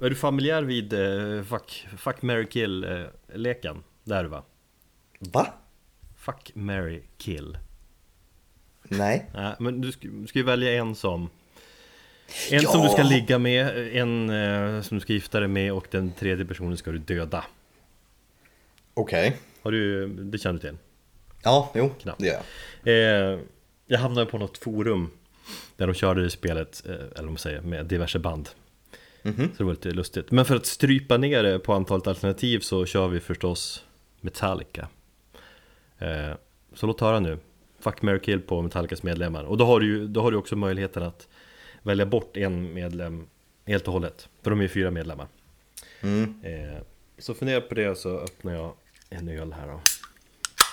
är du familjär vid eh, fuck, fuck, marry, kill eh, leken? Det är du va? Va? Fuck, marry, kill Nej. Nej, men du ska, du ska ju välja en som En som du ska Ja! ligga med, en eh, som du ska gifta dig med och den tredje personen ska du döda Okej. Har du, det känner du till? Ja, jo, Knappt. det gör jag. Eh, jag hamnade på något forum Där de körde det spelet, eh, eller vad man säger, med diverse band Mhm. Så det var lite lustigt Men för att strypa ner det på antalet alternativ så kör vi förstås Metallica eh, Så låt höra nu Fuck, marry, kill på Metallicas medlemmar Och då har du ju då har du också möjligheten att Välja bort en medlem helt och hållet För de är ju fyra medlemmar Mm. eh, Så fundera på det så öppnar jag en öl här då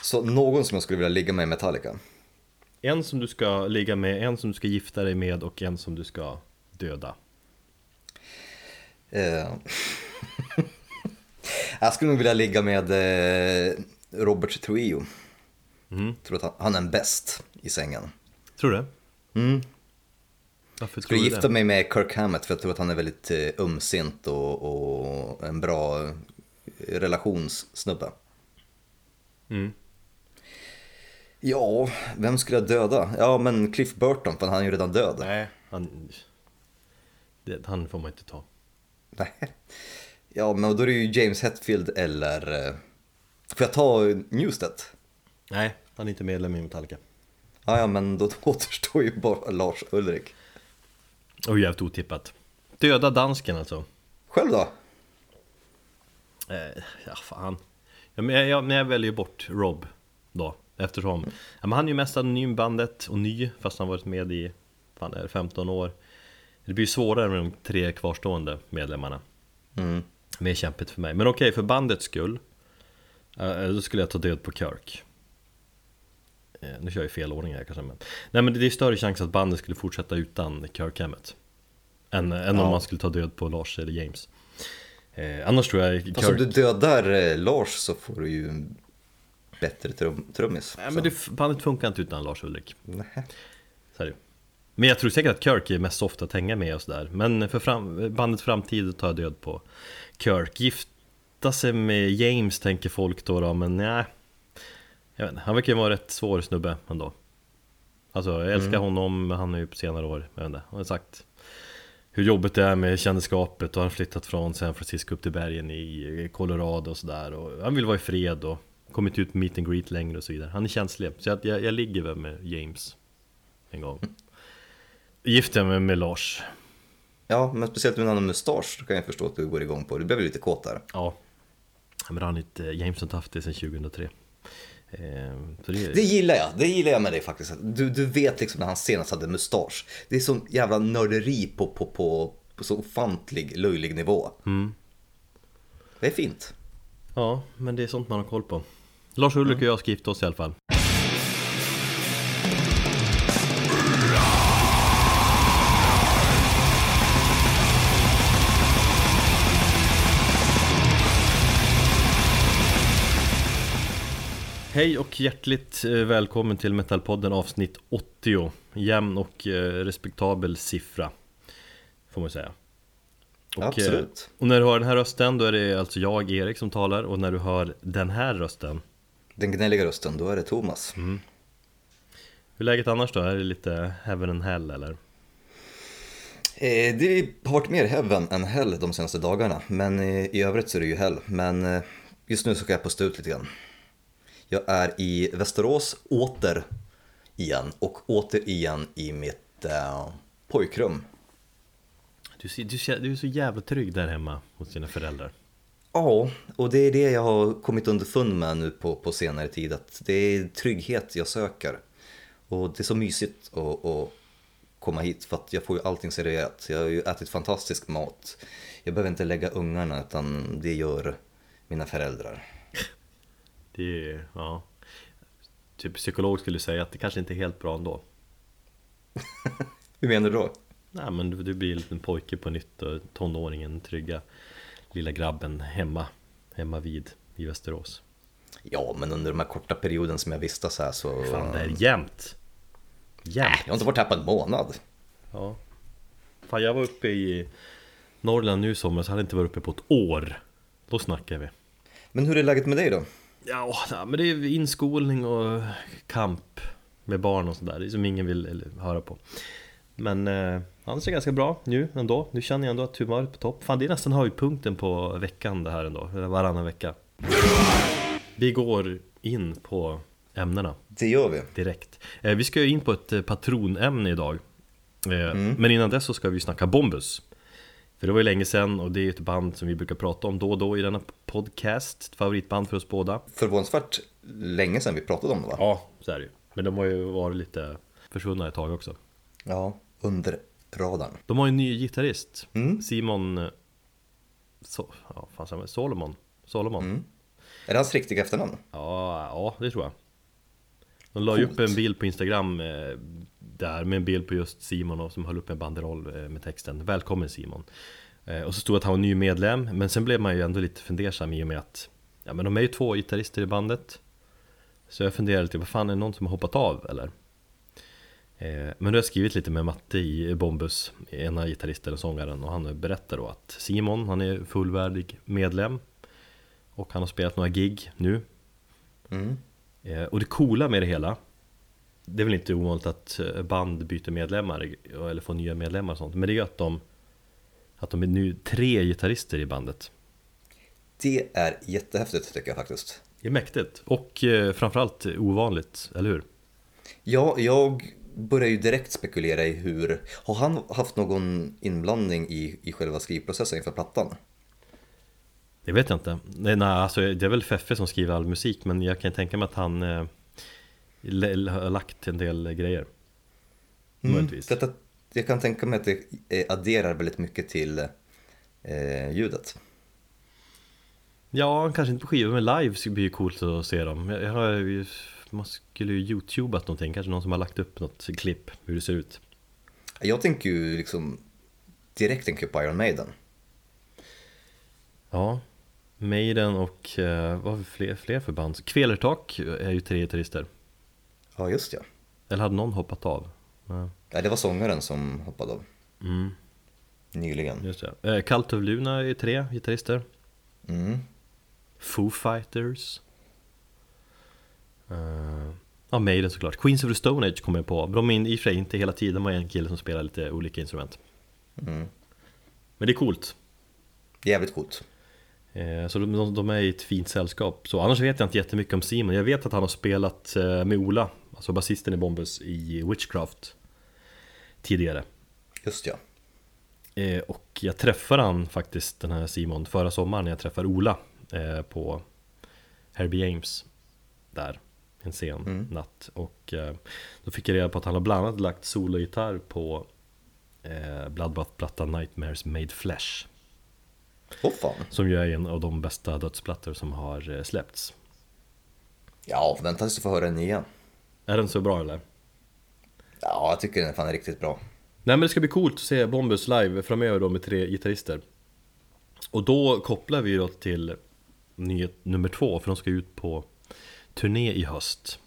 Så någon som jag skulle vilja ligga med i Metallica? En som du ska ligga med, en som du ska gifta dig med och en som du ska döda. jag skulle nog vilja ligga med eh, Robert Trujillo. Mhm. Tror att han, är bäst i sängen. Tror du det? Mm. Varför Skulle gifta det? mig med Kirk Hammett för jag tror att han är väldigt eh, ömsint och, och en bra eh, relationssnubbe. Mm. Ja, vem skulle jag döda? Ja, men Cliff Burton, för han är ju redan död. Nej, han... Det, han får man inte ta Nej. Ja, men då är det ju James Hetfield eller... eh, Får jag ta Newstead? Nej, han är inte medlem i Metallica Ja, ja, men då återstår ju bara Lars Ulrik. Och jävligt otippat Döda dansken alltså Själv då? eh, Ja, fan ja, men jag, jag, men jag väljer bort Rob då Eftersom ja, men Han är ju mest anonym bandet och ny Fast han varit med i fan, är det 15 år Det blir ju svårare med de tre kvarstående medlemmarna Mm. Mer kämpigt för mig Men okej, för bandets skull eh, Då skulle jag ta död på Kirk Eh, Nu kör jag i fel ordning här kanske men Nej men det är större chans att bandet skulle fortsätta utan Kirk Hammett Än, än om Ja. man skulle ta död på Lars eller James eh, Annars tror jag Fast om Kirk du dödar eh, Lars så får du ju en bättre trum, trummis. Nej men det, bandet funkar inte utan Lars Ulrik Nej. Så är det. Men jag tror säkert att Kirk är mest soft att hänga med och sådär. Men för fram, bandets framtid tar jag död på. Kirk Gifta sig med James tänker folk då, då men nej. Jag vet inte, han verkar ju vara rätt svår snubbe ändå. Alltså jag älskar honom, men han är ju på senare år, jag vet inte, han har sagt hur jobbigt det är med kändisskapet och han har flyttat från San Francisco upp till bergen i Colorado och sådär och Han vill vara i fred och kommit ut meet and greet längre och så vidare. Han är känslig, så jag, jag, jag ligger väl med James en gång Gifter jag mig med Lars Ja, men speciellt med en annan mustasch så kan jag förstå att du går igång på. Du blev lite kåt där. Ja Men han inte, James har inte haft det sedan 2003 eh, Så det Det gillar jag, det gillar jag med dig faktiskt. Du, du vet liksom när han senast hade mustasch. Det är sån jävla nörderi på, på, på, på så ofantlig, löjlig nivå. Mm. Det är fint. Ja, men det är sånt man har koll på Lars Ulrik och jag ska gifta oss i alla fall Hej och hjärtligt eh, välkommen till Metalpodden avsnitt 80 Jämn och eh, respektabel siffra Får man säga och, Absolut. eh, Och när du hör den här rösten då är det alltså jag, Erik, som talar Och när du hör den här rösten Den gnälliga rösten, då är det Thomas. Hur är läget annars då? Är det lite heaven and hell eller? Det har varit mer heaven än hell de senaste dagarna, men i övrigt så är det ju hell. Men just nu så kan jag pusta ut lite grann. Jag är i Västerås åter igen och återigen i mitt eh, pojkrum. Du, du, du är så jävla trygg där hemma hos dina föräldrar Ja, och det är det jag har kommit underfund med nu på, på senare tid, att det är trygghet jag söker. Och det är så mysigt att, att komma hit för att jag får ju allting serverat. Jag har ju ätit fantastisk mat. Jag behöver inte lägga ungarna utan det gör mina föräldrar. Det är, ja Typ psykolog skulle säga att det kanske inte är helt bra ändå Hur menar du då? Nej men du, du blir en liten pojke på nytt och tonåringen, trygga lilla grabben hemma Hemma vid i Västerås Ja, men under de här korta perioden som jag vistas här så... Fan det är jämnt Jämnt Jag har inte varit här på en månad. Ja Fan jag var uppe i Norrland nu i sommar så hade inte varit uppe på ett år. Då snackar vi. Men hur är läget med dig då? Ja, men det är inskolning och kamp med barn och sådär. Det är som ingen vill höra på. Men eh, annars är det ganska bra nu ändå. Nu känner jag ändå att humöret är på topp. Fan, det är nästan höjdpunkten på veckan det här ändå. Varannan vecka. Vi går in på ämnena Det gör vi. direkt. Eh, vi ska ju in på ett eh, patronämne idag. Eh, Men innan dess så ska vi snacka Bombus. För det var ju länge sedan och det är ju ett band som vi brukar prata om då och då i denna podcast. Ett favoritband för oss båda. Förvånansvärt länge sedan vi pratade om det va? Ja, så är det ju. Men de har ju varit lite försvunna ett tag också. Ja, under radarn. De har ju en ny gitarrist. Mm. Simon... eh, So ja, fan? Solomon? Solomon? Mm. Är det hans riktiga efternamn? Ja, ja, det tror jag. De la ju upp en bild på Instagram eh, där med en bild på just Simon och som höll upp en banderoll eh, med texten Välkommen Simon. Eh, och så stod att han var ny medlem, men sen blev man ju ändå lite fundersam i och med att Ja men de är ju två gitarrister i bandet. Så jag funderade lite, vad fan är det någon som har hoppat av eller? Eh, men då har jag skrivit lite med Matte i Bombus, ena gitarristen och sångaren och han berättar då att Simon, han är fullvärdig medlem och han har spelat några gig nu Mm. Och det coola med det hela Det är väl inte ovanligt att eh, band byter medlemmar eller får nya medlemmar och sånt Men det är ju att de Att de är nu tre gitarrister i bandet Det är jättehäftigt tycker jag faktiskt. Det är mäktigt och eh, framförallt ovanligt, eller hur? Ja, jag börjar ju direkt spekulera i hur... Har han haft någon inblandning i, i själva skrivprocessen inför plattan? Det vet jag inte Nej, nej alltså det är väl Feffe som skriver all musik Men jag kan tänka mig att han eh, har lagt en del grejer Möjligtvis Detta, jag kan tänka mig att det eh, adderar väldigt mycket till eh, ljudet. Ja, kanske inte på skivor men live blir det coolt att se dem jag, har, Man skulle ju youtubat någonting, kanske någon som har lagt upp något klipp hur det ser ut Jag tänker ju liksom direkt tänker på Iron Maiden. Ja Maiden och eh, vad vi fler, fler för band? Kvelertak är ju tre gitarrister Ja, just ja. Eller hade någon hoppat av? Ja, ja. Det var sångaren som hoppade av mm, nyligen. just det eh, Cult of Luna är tre gitarrister Mm. Foo Fighters Eh, Ja, Maiden såklart Queens of the Stone Age kommer jag på De är in- i och för sig inte hela tiden, de var en kille som spelar lite olika instrument Mm. Men det är coolt Jävligt coolt. Eh, Så de, de, är i ett fint sällskap. Så Annars vet jag inte jättemycket om Simon. Jag vet att han har spelat eh, med Ola Alltså basisten i Bombus i Witchcraft Tidigare. Just ja. eh, Och jag träffade han faktiskt den här Simon förra sommaren när jag träffade Ola På Herbie James Där En sen Mm. natt. Och då fick jag reda på att han har bland annat lagt sologitarr på Bloodbath-plattan Nightmares Made Flesh Åh fan. Som ju är en av de bästa dödsplattor som har eh, släppts Ja, vänta tills du får höra den igen. Är den så bra eller? Ja, jag tycker den fan är riktigt bra. Nej men det ska bli coolt att se Bombus live framöver då med tre gitarrister Och då kopplar vi då till nyhet nummer två för de ska ut på turné i höst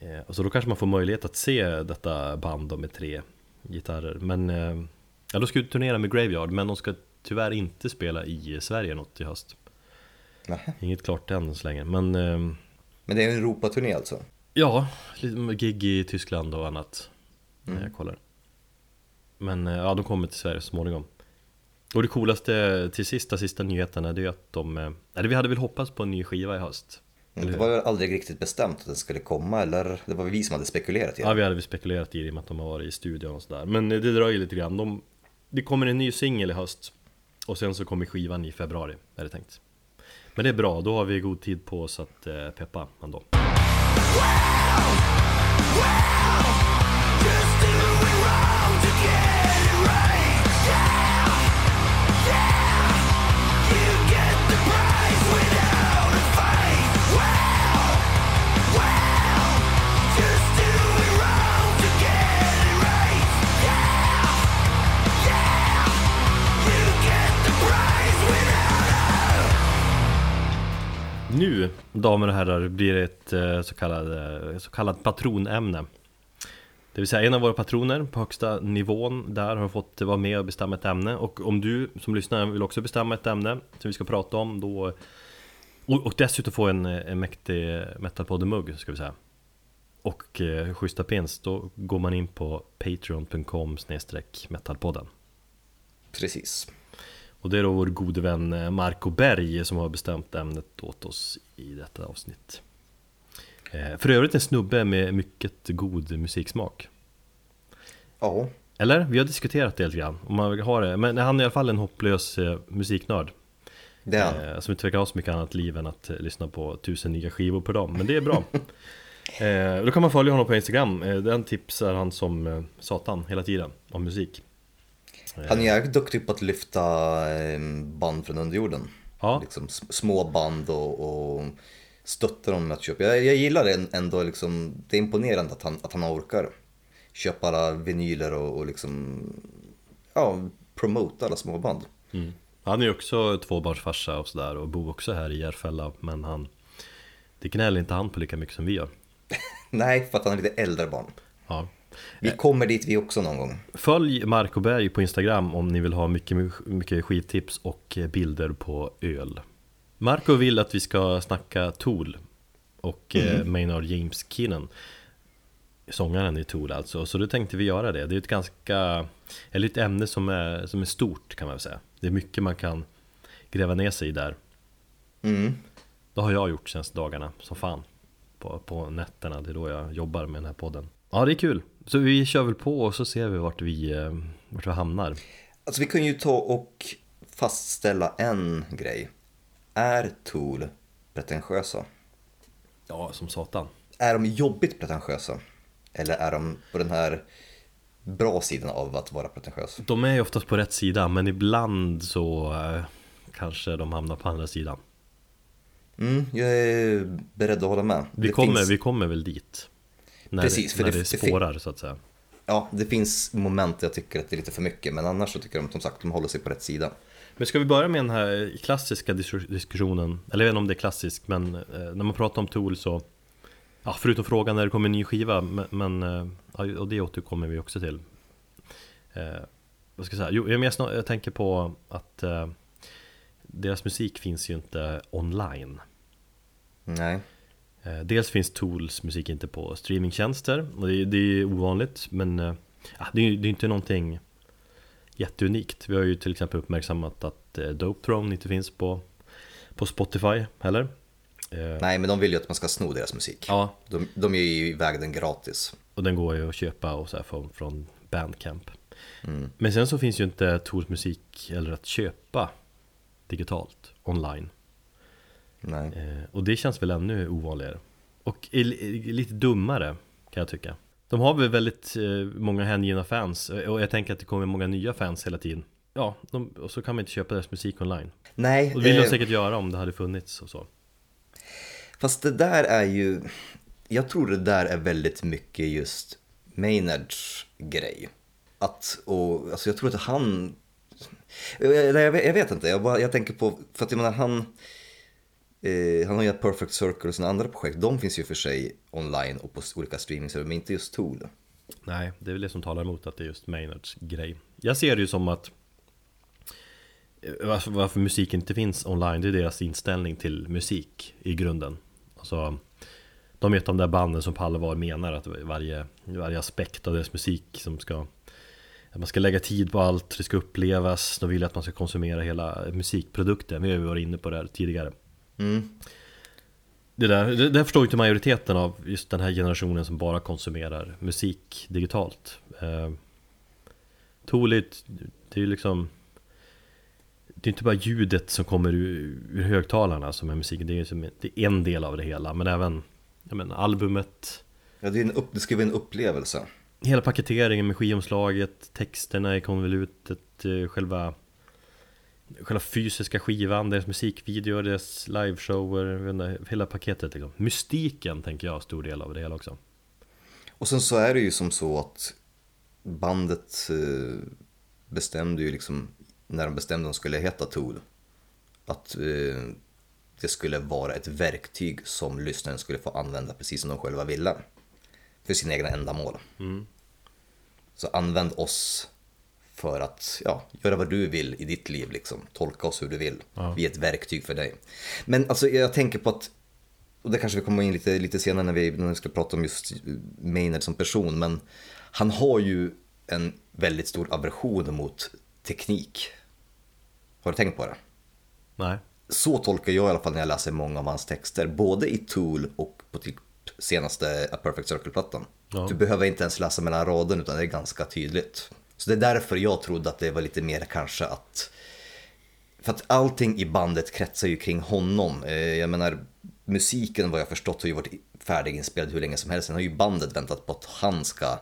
eh, och Så då kanske man får möjlighet att se detta band då med tre gitarrer Men eh, ja, de ska ut turnera med Graveyard men de ska tyvärr inte spela i Sverige något i höst. Nähä. Inget klart än så länge men eh, Men det är en Europaturné alltså? Ja, lite gig i Tyskland och annat när jag kollar. Men eh, ja, de kommer till Sverige så småningom. Och det coolaste till sista, sista nyheten är det är att de eh, Eller vi hade väl hoppats på en ny skiva i höst. Mm, Det var ju aldrig riktigt bestämt att den skulle komma, eller? Det var vi som hade spekulerat i Ja, det. vi hade väl spekulerat i det i och med att de har varit i studion och sådär. Men eh, det dröjer lite grann. De, Det kommer en ny singel i höst och sen så kommer skivan i februari, är det tänkt. Men det är bra, då har vi god tid på oss att eh, peppa ändå. Nu, damer och herrar, blir det ett eh, så kallat, eh, så kallat patronämne. Det vill säga en av våra patroner på högsta nivån där har fått vara med och bestämma ett ämne. Och om du som lyssnar vill också bestämma ett ämne som vi ska prata om då och, och dessutom få en, en mäktig Metalpodden-mugg ska vi säga. Och eh, schyssta pins då går man in på patreon.com metalpodden. Precis och det är då vår gode vän eh, Marco Berg som har bestämt ämnet åt oss i detta avsnitt. Eh, För övrigt en snubbe med mycket god musiksmak. Ja, Eller? Vi har diskuterat det lite grann, om man vill ha det. Men han är i alla fall en hopplös eh, musiknörd. Det är han. Som inte verkar ha så mycket annat liv än att lyssna på tusen nya skivor per dag. Men det är bra. Då kan man följa honom på Instagram. Den tipsar han som satan hela tiden om musik Han är jävligt duktig på att lyfta eh, band från underjorden. Ja, Liksom små band och, och stötta dem med att köpa. Jag, jag gillar det ändå, liksom, det är imponerande att han, att han orkar köpa alla vinyler och, och liksom, ja, promota alla små band. mm. Han är ju också tvåbarnsfarsa och sådär och bor också här i Järfälla Men han Det gnäller inte han på lika mycket som vi gör Nej, för att han är lite äldre barn. Ja Vi kommer dit vi också någon gång. Följ Marco Berg på Instagram om ni vill ha mycket, mycket skittips och bilder på öl. Marco vill att vi ska snacka Tool och mm. Maynard James Keenan. Sångaren i Tool alltså, så då tänkte vi göra det. Det är ett ganska, eller ett ämne som är, som är stort kan man väl säga. Det är mycket man kan gräva ner sig i där. Mm. Det har jag gjort senaste dagarna, som fan på, på nätterna, det är då jag jobbar med den här podden Ja det är kul, så vi kör väl på och så ser vi vart vi, eh, vart vi hamnar Alltså vi kan ju ta och fastställa en grej. Är Tool pretentiösa? Ja, som satan Är de jobbigt pretentiösa? Eller är de på den här bra sidan av att vara pretentiös? De är ju oftast på rätt sida, men ibland så eh, kanske de hamnar på andra sidan Mm, jag är beredd att hålla med. Vi, Det kommer, finns, vi kommer väl dit När, Precis, det, för när det- det, det spårar så att säga Ja, det finns moment där jag tycker att det är lite för mycket, men annars så tycker jag som sagt de håller sig på rätt sida. Men ska vi börja med den här klassiska dis- diskussionen Eller jag vet inte om det är klassiskt, men eh, när man pratar om Tool så Ja, förutom frågan när det kommer en ny skiva, men, eh, och det återkommer vi också till eh, Vad ska jag säga? Jo, jag, snar- jag tänker på att eh, Deras musik finns ju inte online Nej. Eh, Dels finns Tools musik inte på streamingtjänster och det är, det är ovanligt men eh, ja, det, är, det är inte någonting jätteunikt. Vi har ju till exempel uppmärksammat att eh, Dope Throne inte finns på, på Spotify heller. Nej, men de vill ju att man ska sno deras musik. Ja, De, de ger ju iväg den gratis. och den går ju att köpa och så från, från Bandcamp. Mm. Men sen så finns ju inte Tools musik eller att köpa digitalt online. Nej. Eh, och det känns väl ännu ovanligare. Och lite dummare kan jag tycka. De har väl väldigt eh, många hängivna fans eh, Och jag tänker att det kommer många nya fans hela tiden. Ja, de, och så kan man inte köpa deras musik online. Nej, Och det vill de eh, säkert göra om det hade funnits och så. Fast det där är ju... Jag tror det där är väldigt mycket just Maynards grej. Att, och, alltså jag tror att han... Jag, jag, vet- jag vet inte, jag, bara, jag tänker på, för att jag menar han... Eh, han har ju Perfect Circle och sina andra projekt, de finns ju för sig online och på olika streamingserver, men inte just Tool. Nej, det är väl det som talar emot att det är just Maynards grej. Jag ser det ju som att eh, varför, varför musik inte finns online, det är deras inställning till musik i grunden. Alltså De vet de där banden som på allvar menar att varje, varje aspekt av deras musik som ska att man ska lägga tid på allt, det ska upplevas, de vill att man ska konsumera hela musikprodukten, vi har ju varit inne på det här tidigare. Mm. det där, det där förstår inte majoriteten av just den här generationen som bara konsumerar musik digitalt eh, ett- det är ju liksom Det är inte bara ljudet som kommer ur, ur högtalarna som är musiken, det är som, det är en del av det hela Men även menar, albumet Ja, det, är en upp, det ska vara en upplevelse. Hela paketeringen med skivomslaget, texterna i konvolutet, eh, själva Själva fysiska skivan, deras musikvideor, deras liveshower, inte, hela paketet liksom. Mystiken tänker jag är stor del av det hela också Och sen så är det ju som så att bandet eh, bestämde ju liksom, när de bestämde att de skulle heta Tool, att eh, det skulle vara ett verktyg som lyssnaren skulle få använda precis som de själva ville. För sina egna ändamål. mm. Så använd oss för att ja, göra vad du vill i ditt liv, liksom. tolka oss hur du vill. Ja. Vi är ett verktyg för dig. Men alltså, jag tänker på att, och det kanske vi kommer in lite, lite senare när vi, när vi ska prata om just Maynard som person, men han har ju en väldigt stor aversion mot teknik. Har du tänkt på det? Nej. Så tolkar jag i alla fall när jag läser många av hans texter, både i Tool och på typ senaste A Perfect Circle-plattan. Ja. Du behöver inte ens läsa mellan raderna utan det är ganska tydligt. Så det är därför jag trodde att det var lite mer kanske att... För att allting i bandet kretsar ju kring honom. Eh, Jag menar, musiken vad jag förstått har ju varit färdiginspelad hur länge som helst. Sen har ju bandet väntat på att han ska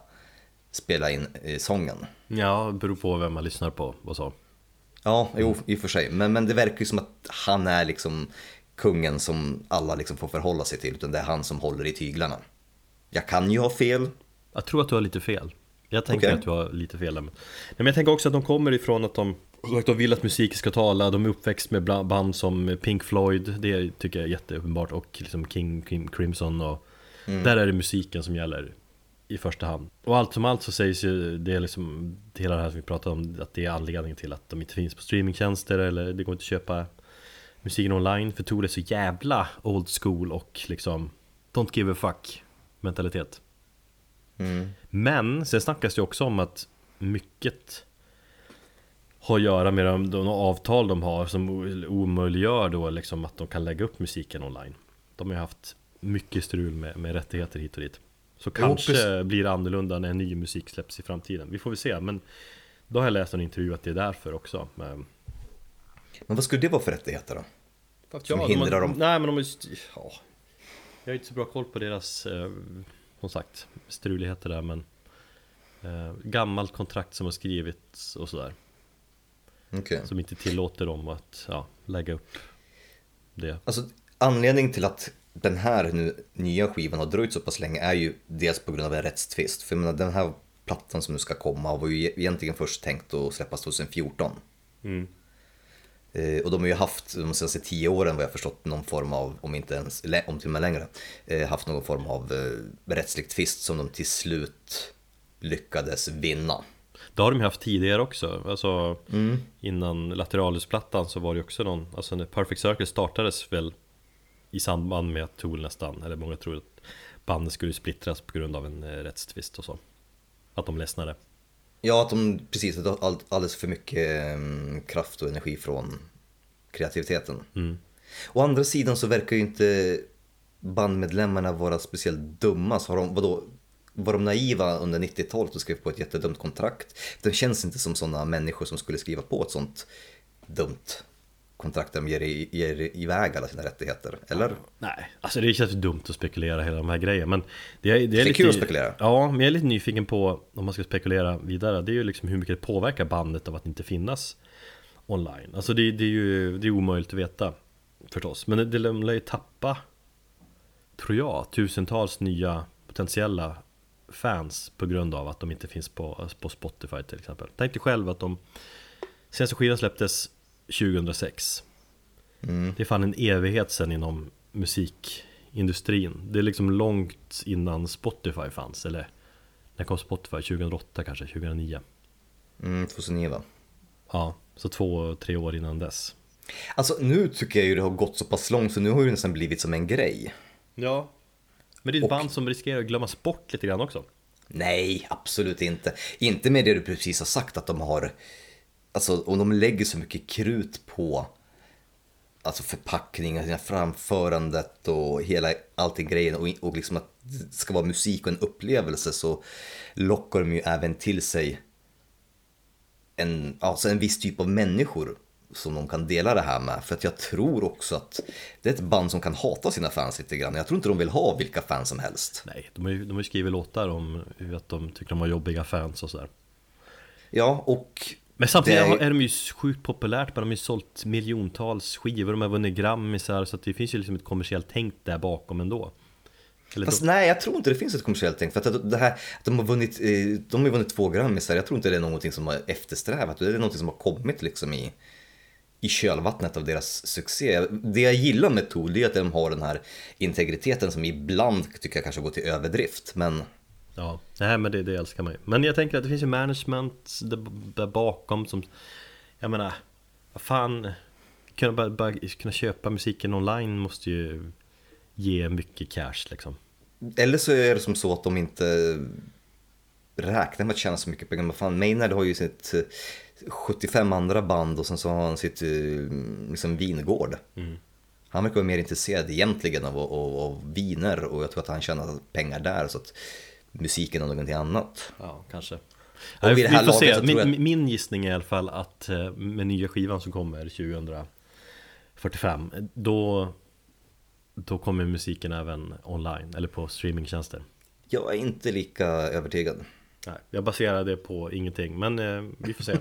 spela in eh, sången. Ja, det beror på vem man lyssnar på och så. Ja, jo, i och för sig. Men, men det verkar ju som att han är liksom kungen som alla liksom får förhålla sig till. Utan det är han som håller i tyglarna. Jag kan ju ha fel. Jag tror att du har lite fel. Jag tänker Okej. att du har lite fel där. Men jag tänker också att de kommer ifrån att de de vill att musik ska tala, de är uppväxt med band som Pink Floyd, det tycker jag är jätteuppenbart, och liksom King, King Crimson och Där är det musiken som gäller i första hand. Och allt som allt så sägs ju, det är liksom hela det här som vi pratade om, att det är anledningen till att de inte finns på streamingtjänster eller det går inte att köpa musiken online, för Tool är så jävla old school och liksom Don't give a fuck mentalitet. Mm. Men sen snackas det också om att mycket har att göra med de, de avtal de har som omöjliggör då liksom att de kan lägga upp musiken online. De har ju haft mycket strul med, med rättigheter hit och dit. Så Jo, kanske precis. blir det annorlunda när ny musik släpps i framtiden. Vi får väl se, men då har jag läst en intervju att det är därför också. Men, Men vad skulle det vara för rättigheter då? Som de hindrar har, dem? Nej men de har just, ja, Jag har inte så bra koll på deras, eh, som sagt, struligheter där men eh, Gammalt kontrakt som har skrivits och sådär Okej. Som inte tillåter dem att ja, lägga upp det Alltså anledningen till att den här nu nya skivan har dröjt så pass länge är ju dels på grund av en rättstvist. För jag menar, den här plattan som nu ska komma var ju egentligen först tänkt att släppas 2014. mm. Eh, och de har ju haft de senaste tio åren vad jag förstått någon form av, om inte ens, om till och med längre, eh, haft någon form av eh, rättslig tvist som de till slut lyckades vinna. Det har de ju haft tidigare också, alltså innan Lateralis-plattan så var det ju också någon, alltså när Perfect Circle startades väl i samband med att Tool nästan, eller många tror att bandet skulle splittras på grund av en rättstvist och så. Att de ledsnade Ja, att de precis har all, alldeles för mycket eh, kraft och energi från kreativiteten. mm. Å andra sidan så verkar ju inte bandmedlemmarna vara speciellt dumma. Så har de, vadå, var de naiva under 90-talet och skrev på ett jättedumt kontrakt? De känns inte som sådana människor som skulle skriva på ett sånt dumt kontrakt där de ger, i- ger iväg alla sina rättigheter. Eller? Nej, alltså det känns dumt att spekulera hela de här grejerna men det är, det är, Det är lite, kul att spekulera. Ja, men jag är lite nyfiken på om man ska spekulera vidare Det är ju liksom hur mycket det påverkar bandet av att inte finnas online Alltså det, det är ju det är omöjligt att veta förstås Men det, det lär ju tappa Tror jag, tusentals nya potentiella fans på grund av att de inte finns på, på Spotify till exempel Tänk dig själv att de Senaste skivan släpptes 2006 Mm. det är fan en evighet sedan inom musikindustrin Det är liksom långt innan Spotify fanns Eller när kom Spotify? 2008 kanske? 2009? Mm, 2009 va? Ja, så två, tre år innan dess Alltså nu tycker jag ju det har gått så pass långt så nu har det nästan blivit som en grej. Ja Men det är ett Och- band som riskerar att glömmas bort lite grann också Nej, absolut inte. Inte med det du precis har sagt att de har, alltså om de lägger så mycket krut på alltså förpackningen, sina framförandet och hela allting grejen och, och liksom att det ska vara musik och en upplevelse så lockar de ju även till sig en, alltså en viss typ av människor som de kan dela det här med. För att jag tror också att det är ett band som kan hata sina fans lite grann. Jag tror inte de vill ha vilka fans som helst. Nej, de har ju, de har ju skrivit låtar om att de tycker de har jobbiga fans och sådär Ja, och Men samtidigt Det är- de ju sjukt populärt, men de har ju sålt miljontals skivor, de har vunnit grammisar Så att det finns ju liksom ett kommersiellt tänk där bakom ändå Eller Fast då, nej, jag tror inte det finns ett kommersiellt tänk. För att det här, att de har vunnit, eh, de har vunnit två grammisar, jag tror inte det är någonting som har eftersträvat. Det är någonting som har kommit liksom i, i kölvattnet av deras succé. Det jag gillar med Tool är att de har den här integriteten som ibland tycker jag kanske går till överdrift. Men Ja, nej men det, det älskar man ju Men jag tänker att det finns ju management där, bakom som Jag menar, vad fan kunna, bara, bara, kunna köpa musiken online måste ju ge mycket cash liksom Eller så är det som så att de inte räknar med att tjäna så mycket pengar. Men fan, Maynard har ju sitt 75 andra band och sen så har han sitt liksom, vingård. mm. Han verkar vara mer intresserad egentligen av, av, av viner och jag tror att han tjänar pengar där så att musiken är någonting annat. Ja, kanske Och här Vi får se, laget tror min, jag- min gissning är i alla fall att eh, med nya skivan som kommer 2045 Då Då kommer musiken även online eller på streamingtjänster Jag är inte lika övertygad. Nej, jag baserar det på ingenting men eh, vi får se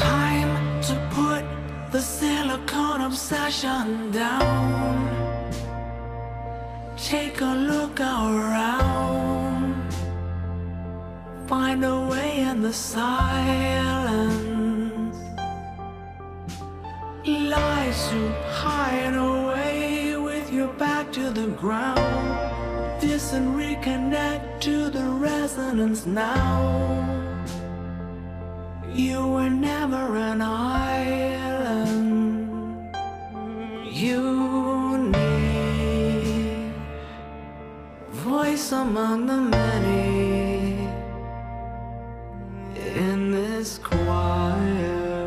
Time to put the silicone obsession down. Take a look around. Find a way in the silence. Lie to hide away with your back to the ground. And reconnect to the resonance now. You were never an island. Unique voice among the many this choir.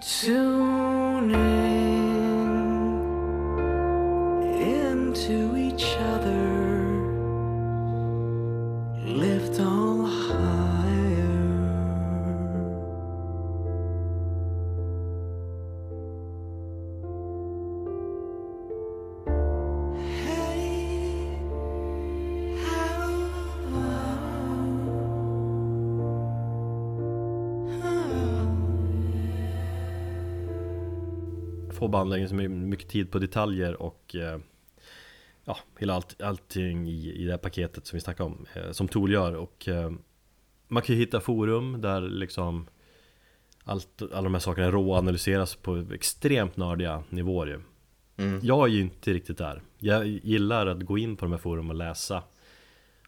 Tuning band lägger så my- mycket tid på detaljer och eh, Ja, hela allt, allting i, i det här paketet som vi snackade om eh, Som Tool gör. Och eh, Man kan ju hitta forum där liksom allt, Alla de här sakerna råanalyseras på extremt nördiga nivåer ju. Mm. Jag är ju inte riktigt där. Jag gillar att gå in på de här forum och läsa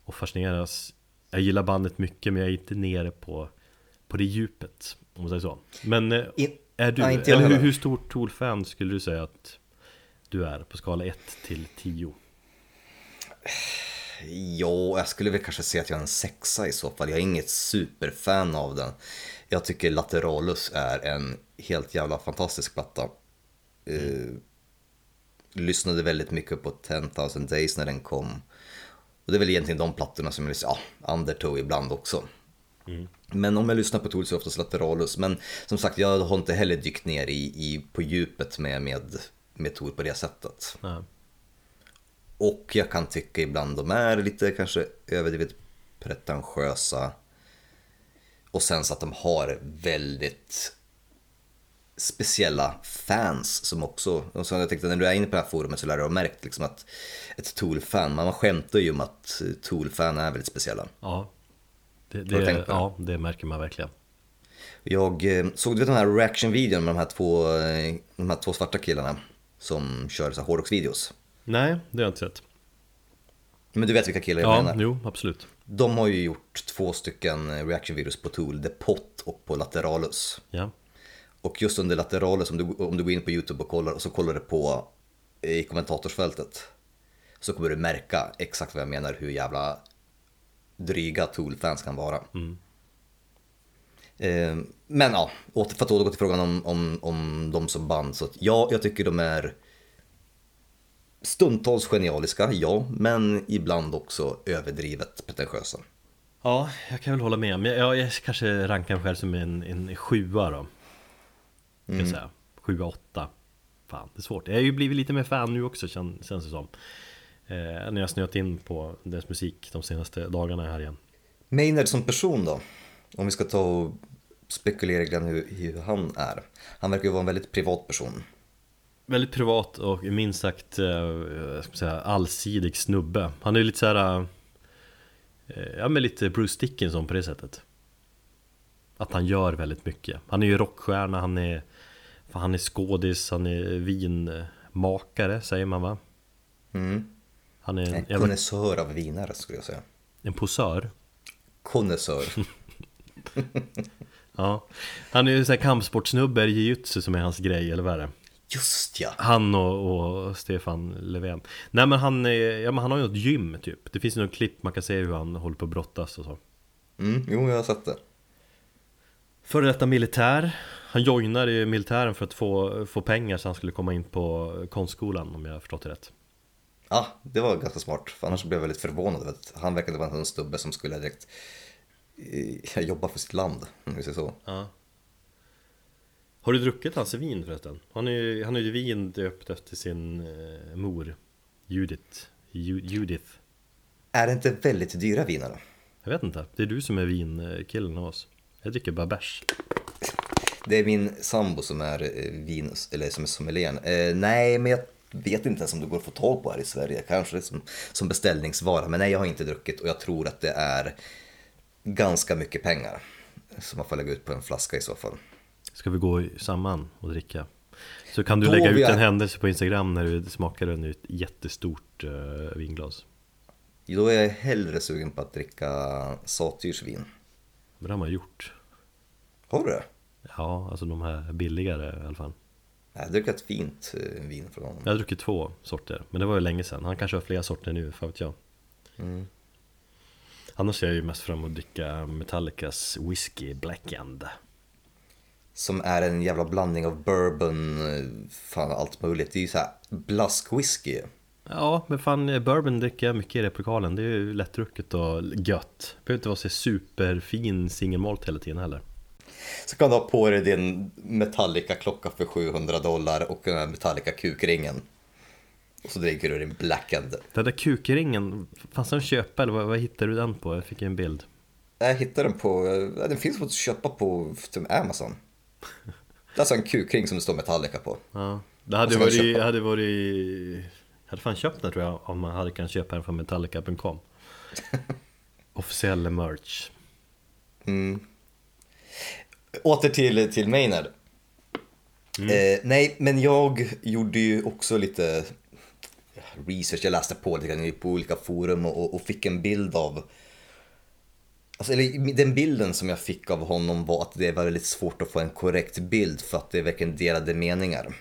Och fascineras. Jag gillar bandet mycket men jag är inte nere på På det djupet Om man säger så. Men In, är du, Nej, eller hur, hur stort Tool-fan skulle du säga att du är på skala 1 till 10? ja, jag skulle väl kanske säga att jag är en sexa i så fall. Jag är inget superfan av den. Jag tycker Lateralus är en helt jävla fantastisk platta. Eh, lyssnade väldigt mycket på 10,000 Days när den kom. Och det är väl egentligen de plattorna som jag lyssnar, ja, Undertow ibland också. Men om jag lyssnar på Tool så är det oftast Lateralus. Men som sagt, jag har inte heller dykt ner i, i, på djupet med, med, med Tool på det sättet. Nej. Och jag kan tycka ibland de är lite kanske överdrivet pretentiösa. Och sen så att de har väldigt speciella fans som också, och så jag tänkte när du är inne på det här forumet så lär du ha märkt liksom att ett Tool-fan, man skämtar ju om att Tool-fan är väldigt speciella. Ja det, det, ja, det märker man verkligen Jag eh, såg du vet den här reaction-videon med de här två, eh, de här två svarta killarna som kör så hårdrocksvideos. Nej, det har jag inte sett Men du vet vilka killar jag Ja, menar? jo, absolut De har ju gjort två stycken reaction-videos på Tool, The Pot och på Lateralus. Ja, Och just under Lateralus, om du, om du går in på YouTube och kollar, och så kollar du på i kommentatorsfältet. Så kommer du märka exakt vad jag menar, hur jävla dryga Tool-fans kan vara. Eh, men ja, åter- för att återgå till frågan om, om, om de som band. Så ja, jag tycker de är stundtals genialiska, ja, men ibland också överdrivet pretentiösa. ja jag kan väl hålla med Men jag, jag kanske rankar mig själv som en, en sjua då Ska Mm. säga Sjua, åtta Fan, det är svårt Jag har ju blivit lite mer fan nu också kän, känns det som När jag snöat in på deras musik de senaste dagarna här igen Maynard som person då? Om vi ska ta och spekulera grann hur, hur han är. Han verkar ju vara en väldigt privat person. Väldigt privat och minst sagt eh, säga, allsidig snubbe Han är ju lite såhär eh, Ja men lite Bruce Dickinson på det sättet Att han gör väldigt mycket Han är ju rockstjärna, han är Han är skådis, han är makare, säger man va? Mm. Han är en, En jävla, konnässör av vinare skulle jag säga. en posör. Konnässör. Ja. Han är ju såhär kampsportsnubbe jujutsu som är hans grej, eller vad är det? Just ja! Han och, och Stefan Löfven Nej men han, är, ja, men han har ju något gym typ Det finns ju något klipp man kan se hur han håller på att brottas och så Mm, jo, jag har sett det. Före detta militär Han joinade ju militären för att få, få pengar så han skulle komma in på konstskolan om jag har förstått det rätt Ja, det var ganska smart. För annars blev jag väldigt förvånad. över att Han verkade vara en snubbe som skulle direkt eh, jobba för sitt land, om vi säger så. Ja Har du druckit hans vin förresten? Han är ju, han är ju vin döpt efter sin eh, mor Judith Ju, Judith Är det inte väldigt dyra vinare? Jag vet inte, det är du som är vinkillen av oss Jag dricker bara bärs Det är min sambo som är eh, vin, eller som är sommelieren. Eh, nej, men jag vet inte ens om det går att få tag på här i Sverige. Kanske som, som beställningsvara. Men nej, jag har inte druckit och jag tror att det är ganska mycket pengar. Som man får lägga ut på en flaska i så fall. Ska vi gå samman och dricka? Så kan du Då lägga ut en är- händelse på Instagram när du smakar den ur ett jättestort uh, vinglas Då är jag hellre sugen på att dricka sattyrsvin. Men det har man gjort Har du det? Ja, alltså de här billigare i alla fall Jag dricker ett fint eh, vin från honom. Jag har druckit två sorter, men det var ju länge sedan Han kanske har flera sorter nu, för vet jag Mm. Annars ser jag ju mest fram emot att dricka Metallicas Whiskey Black End Som är en jävla blandning av bourbon, eh, fan allt möjligt. Det är ju så här blask-whisky. Ja, men fan eh, bourbon dricker jag mycket i replokalen Det är ju lättdrucket och gött Behöver inte vara så superfin singelmalt hela tiden heller Så kan du ha på dig din Metallica-klocka för 700 dollar och den här Metallica-kukringen. Och så dricker du din Black End. Den där kukringen, fanns den att köpa eller vad, vad hittade du den på? Jag fick en bild Jag hittade den på, den finns att köpa på typ Amazon. Det är alltså en kukring som det står Metallica på. Ja, det hade varit, köpa. hade varit Jag hade fan köpt den tror jag om man hade kunnat köpa den från Metallica.com Officiell merch Åter till, till Maynard. Eh, nej, men jag gjorde ju också lite research. Jag läste på lite grann på olika forum och, och- och fick en bild av... Alltså, eller, den bilden som jag fick av honom var att det var väldigt svårt att få en korrekt bild för att det är verkligen delade meningar.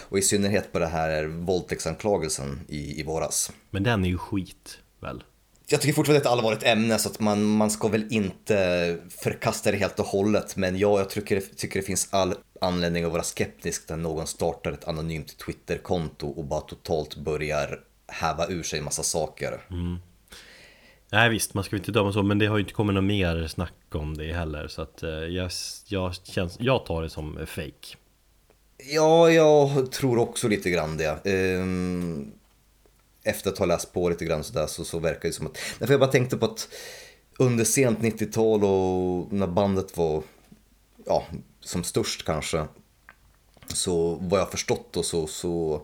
Och i synnerhet på det här våldtäktsanklagelsen i, i våras. Men den är ju skit väl? Jag tycker fortfarande att det är ett allvarligt ämne så att man, man ska väl inte förkasta det helt och hållet. Men ja, jag tycker, tycker det finns all anledning att vara skeptisk när någon startar ett anonymt Twitterkonto och bara totalt börjar häva ur sig en massa saker. Nej visst, man ska ju inte döma så, men det har ju inte kommit något mer snack om det heller Så att eh, jag, jag, känns, jag tar det som fake Ja, jag tror också lite grann det. Ehm, Efter att ha läst på lite grann sådär så, så verkar det som att... Därför jag bara tänkte på att under sent 90-tal och när bandet var ja, som störst kanske så vad jag förstått då så, så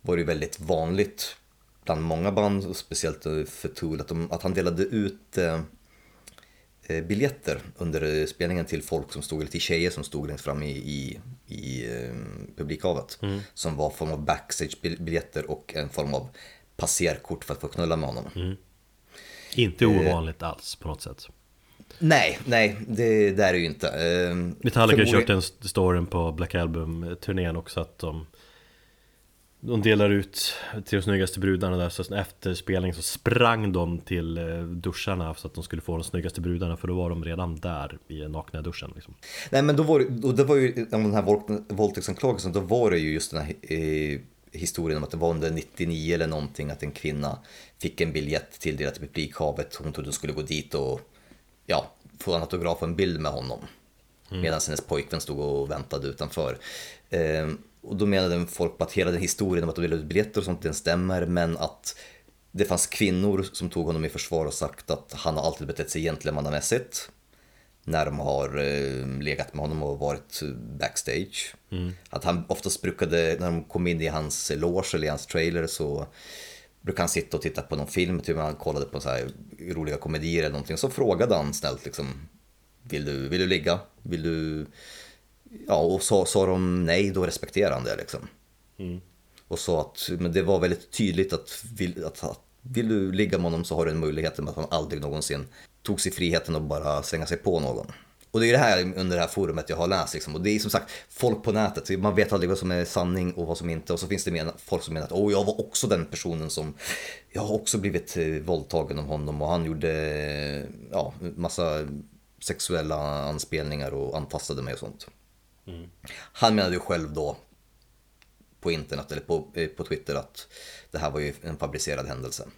var det väldigt vanligt bland många band, och speciellt för Tool, att, de, att han delade ut eh, eh, biljetter under spelningen till folk som stod, eller till tjejer som stod längst fram i, i, i eh, publikhavet. Som var form av backstage-biljetter och en form av passerkort för att få knulla med honom. Inte Eh. ovanligt alls på något sätt Nej, nej, det, det är ju inte. Eh, Metallica förmodligen- kört den st- storyn på Black Album-turnén också att de De delar ut till de snyggaste brudarna där så efter spelning så sprang de till eh, duscharna så att de skulle få de snyggaste brudarna för då var de redan där i nakna duschen liksom. Nej men då var och det var ju, om den här våld- våldtäktsanklagelsen, då var det ju just den här eh, historien om att det var under 99 eller någonting att en kvinna fick en biljett tilldelat till publikhavet. Hon trodde hon skulle gå dit och ja, få en autograf och en bild med honom. Medan hennes pojkvän stod och väntade utanför. Eh, och då menade folk på att hela den historien om att de delade ut biljetter och sånt, den stämmer. Men att det fanns kvinnor som tog honom i försvar och sagt att han har alltid betett sig gentlemannamässigt när de har eh, legat med honom och varit backstage. Att han oftast brukade, när de kom in i hans loge eller i hans trailer så brukade han sitta och titta på någon film, typ han kollade på så här roliga komedier eller någonting. Så frågade han snällt liksom, vill du, vill du ligga? Vill du... Ja, och sa, sa de nej, då respekterade han det liksom. och sa att men det var väldigt tydligt att vill, att, att vill du ligga med honom så har du en möjlighet med att han aldrig någonsin tog sig friheten att bara slänga sig på någon. Och det är det här under det här forumet jag har läst liksom. Och det är som sagt folk på nätet, man vet aldrig vad som är sanning och vad som inte. Och så finns det men, folk som menar att åh, jag var också den personen som, jag har också blivit eh, våldtagen av honom och han gjorde, ja, massa sexuella anspelningar och antastade mig och sånt. Han menade ju själv då på internet eller på, eh, på Twitter att det här var ju en fabricerad händelse.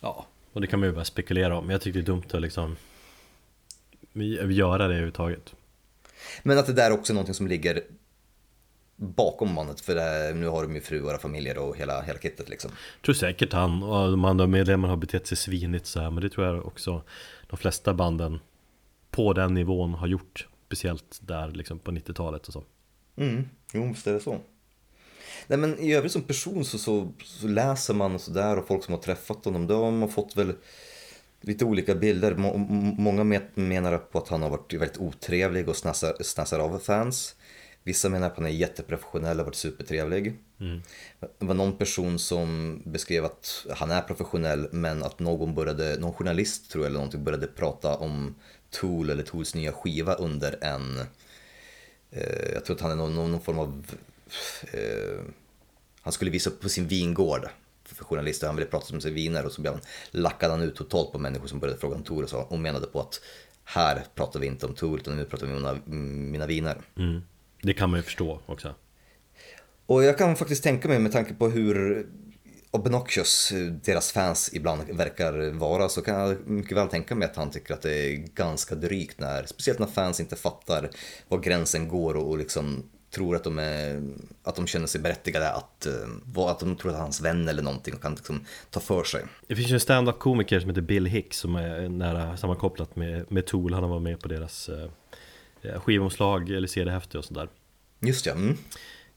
Ja, och det kan man ju bara spekulera om. Men jag tycker det är dumt att liksom göra det överhuvudtaget. Men att det där också är någonting som ligger bakom mannen för det, nu har de ju fruar och familjer och hela, hela kittet liksom. Jag tror säkert han och de andra medlemmarna har betett sig svinigt så här, men det tror jag också de flesta banden på den nivån har gjort. Speciellt där liksom på 90-talet och så. Mm, jo visst är det så. Nej men i övrigt som person så, så, så läser man och sådär och folk som har träffat honom, de har fått väl lite olika bilder. Må, många menar på att han har varit väldigt otrevlig och snassar, snassar av fans. Vissa menar att han är jätteprofessionell och varit supertrevlig. Mm. Det var någon person som beskrev att han är professionell men att någon började, någon journalist tror jag eller någonting började prata om Tool eller Tools nya skiva under en, eh, jag tror att han är någon, någon form av, eh, han skulle visa upp på sin vingård för journalister, han ville prata om sig viner och så blev han, lackade han ut totalt på människor som började fråga om Tool och, så, och menade på att här pratar vi inte om Tool utan nu pratar vi om mina, mina viner. Mm. Det kan man ju förstå också. Och jag kan faktiskt tänka mig med tanke på hur obnoxious deras fans ibland verkar vara så kan jag mycket väl tänka mig att han tycker att det är ganska drygt när, speciellt när fans inte fattar var gränsen går och liksom tror att de, är, att de känner sig berättigade att, eh, att de tror att han hans vän eller någonting och kan liksom ta för sig. Det finns ju en stand-up komiker som heter Bill Hicks som är nära sammankopplat med, med Tool, han har varit med på deras eh, skivomslag eller CD-häfte och sådär. Just ja. Mm.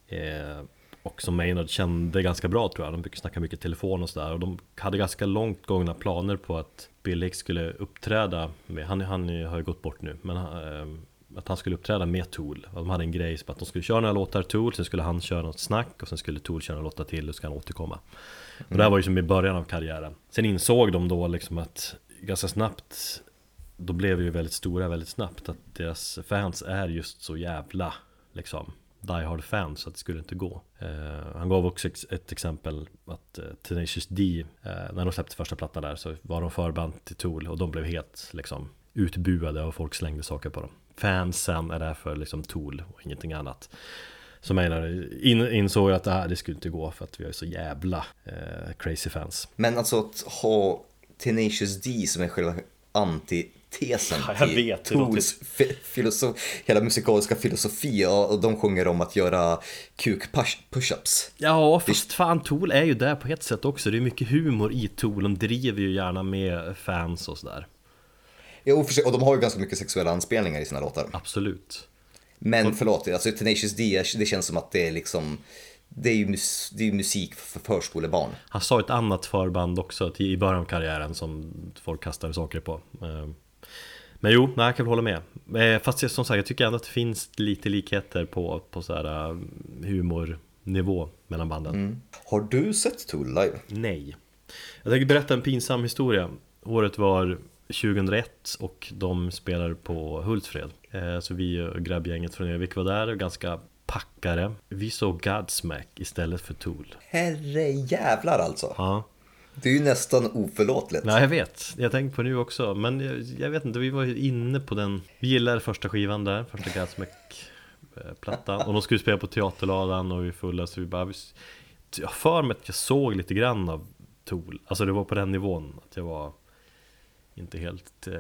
Eh, och som Maynard kände ganska bra tror jag, de brukade snacka mycket telefon och sådär och de hade ganska långt gångna planer på att Bill Hicks skulle uppträda med, han, han har ju gått bort nu, men eh, att han skulle uppträda med Tool. De hade en grej att de skulle köra några låtar Tool, sen skulle han köra något snack och sen skulle Tool köra några låtar till och så ska han återkomma. Mm. Och det här var ju som i början av karriären. Sen insåg de då liksom att ganska snabbt, då blev ju väldigt stora väldigt snabbt att deras fans är just så jävla liksom Die Hard fans så att det skulle inte gå. Uh, han gav också ett exempel att uh, Tenacious D, uh, när de släppte första plattan där så var de förband till Tool och de blev helt liksom utbuade och folk slängde saker på dem fansen är därför liksom Tool och ingenting annat. Så menar in, insåg att det här det skulle inte gå för att vi är så jävla eh, crazy fans. Men alltså att ha Tenacious D som är själva antitesen ja, till vet, Tools filosof, hela musikaliska filosofi och de sjunger om att göra kuk-pushups. Ja, fast fan Tool är ju där på ett sätt också. Det är mycket humor i Tool, de driver ju gärna med fans och sådär. Jo, och de har ju ganska mycket sexuella anspelningar i sina låtar. Absolut. Men förlåt, alltså Tenacious D, det känns som att det är liksom det är ju mus det är musik för förskolebarn. Han sa ett annat förband också i början av karriären som folk kastade saker på. Eh, men jo, nej, jag kan väl hålla med. Eh, fast som sagt, jag tycker ändå att det finns lite likheter på, på så här eh, humornivå mellan banden. Mm. Har du sett Tool live? Nej. Jag tänker berätta en pinsam historia. Året var 2001 och de spelar på Hultsfred. Eh, så vi och grabbgänget från Övik var där och ganska packare. Vi såg Godsmack istället för Tool. Herre jävlar alltså! Ja. Det är ju nästan oförlåtligt. Nej, jag vet. Jag tänkte på nu också. Men jag, jag vet inte, vi var ju inne på den. Vi gillade första skivan där, första Godsmack-plattan. Och de skulle spela på Teaterladan och vi fulla så vi bara... Jag har för mig att jag såg lite grann av Tool. Alltså det var på den nivån att jag var inte helt, eh,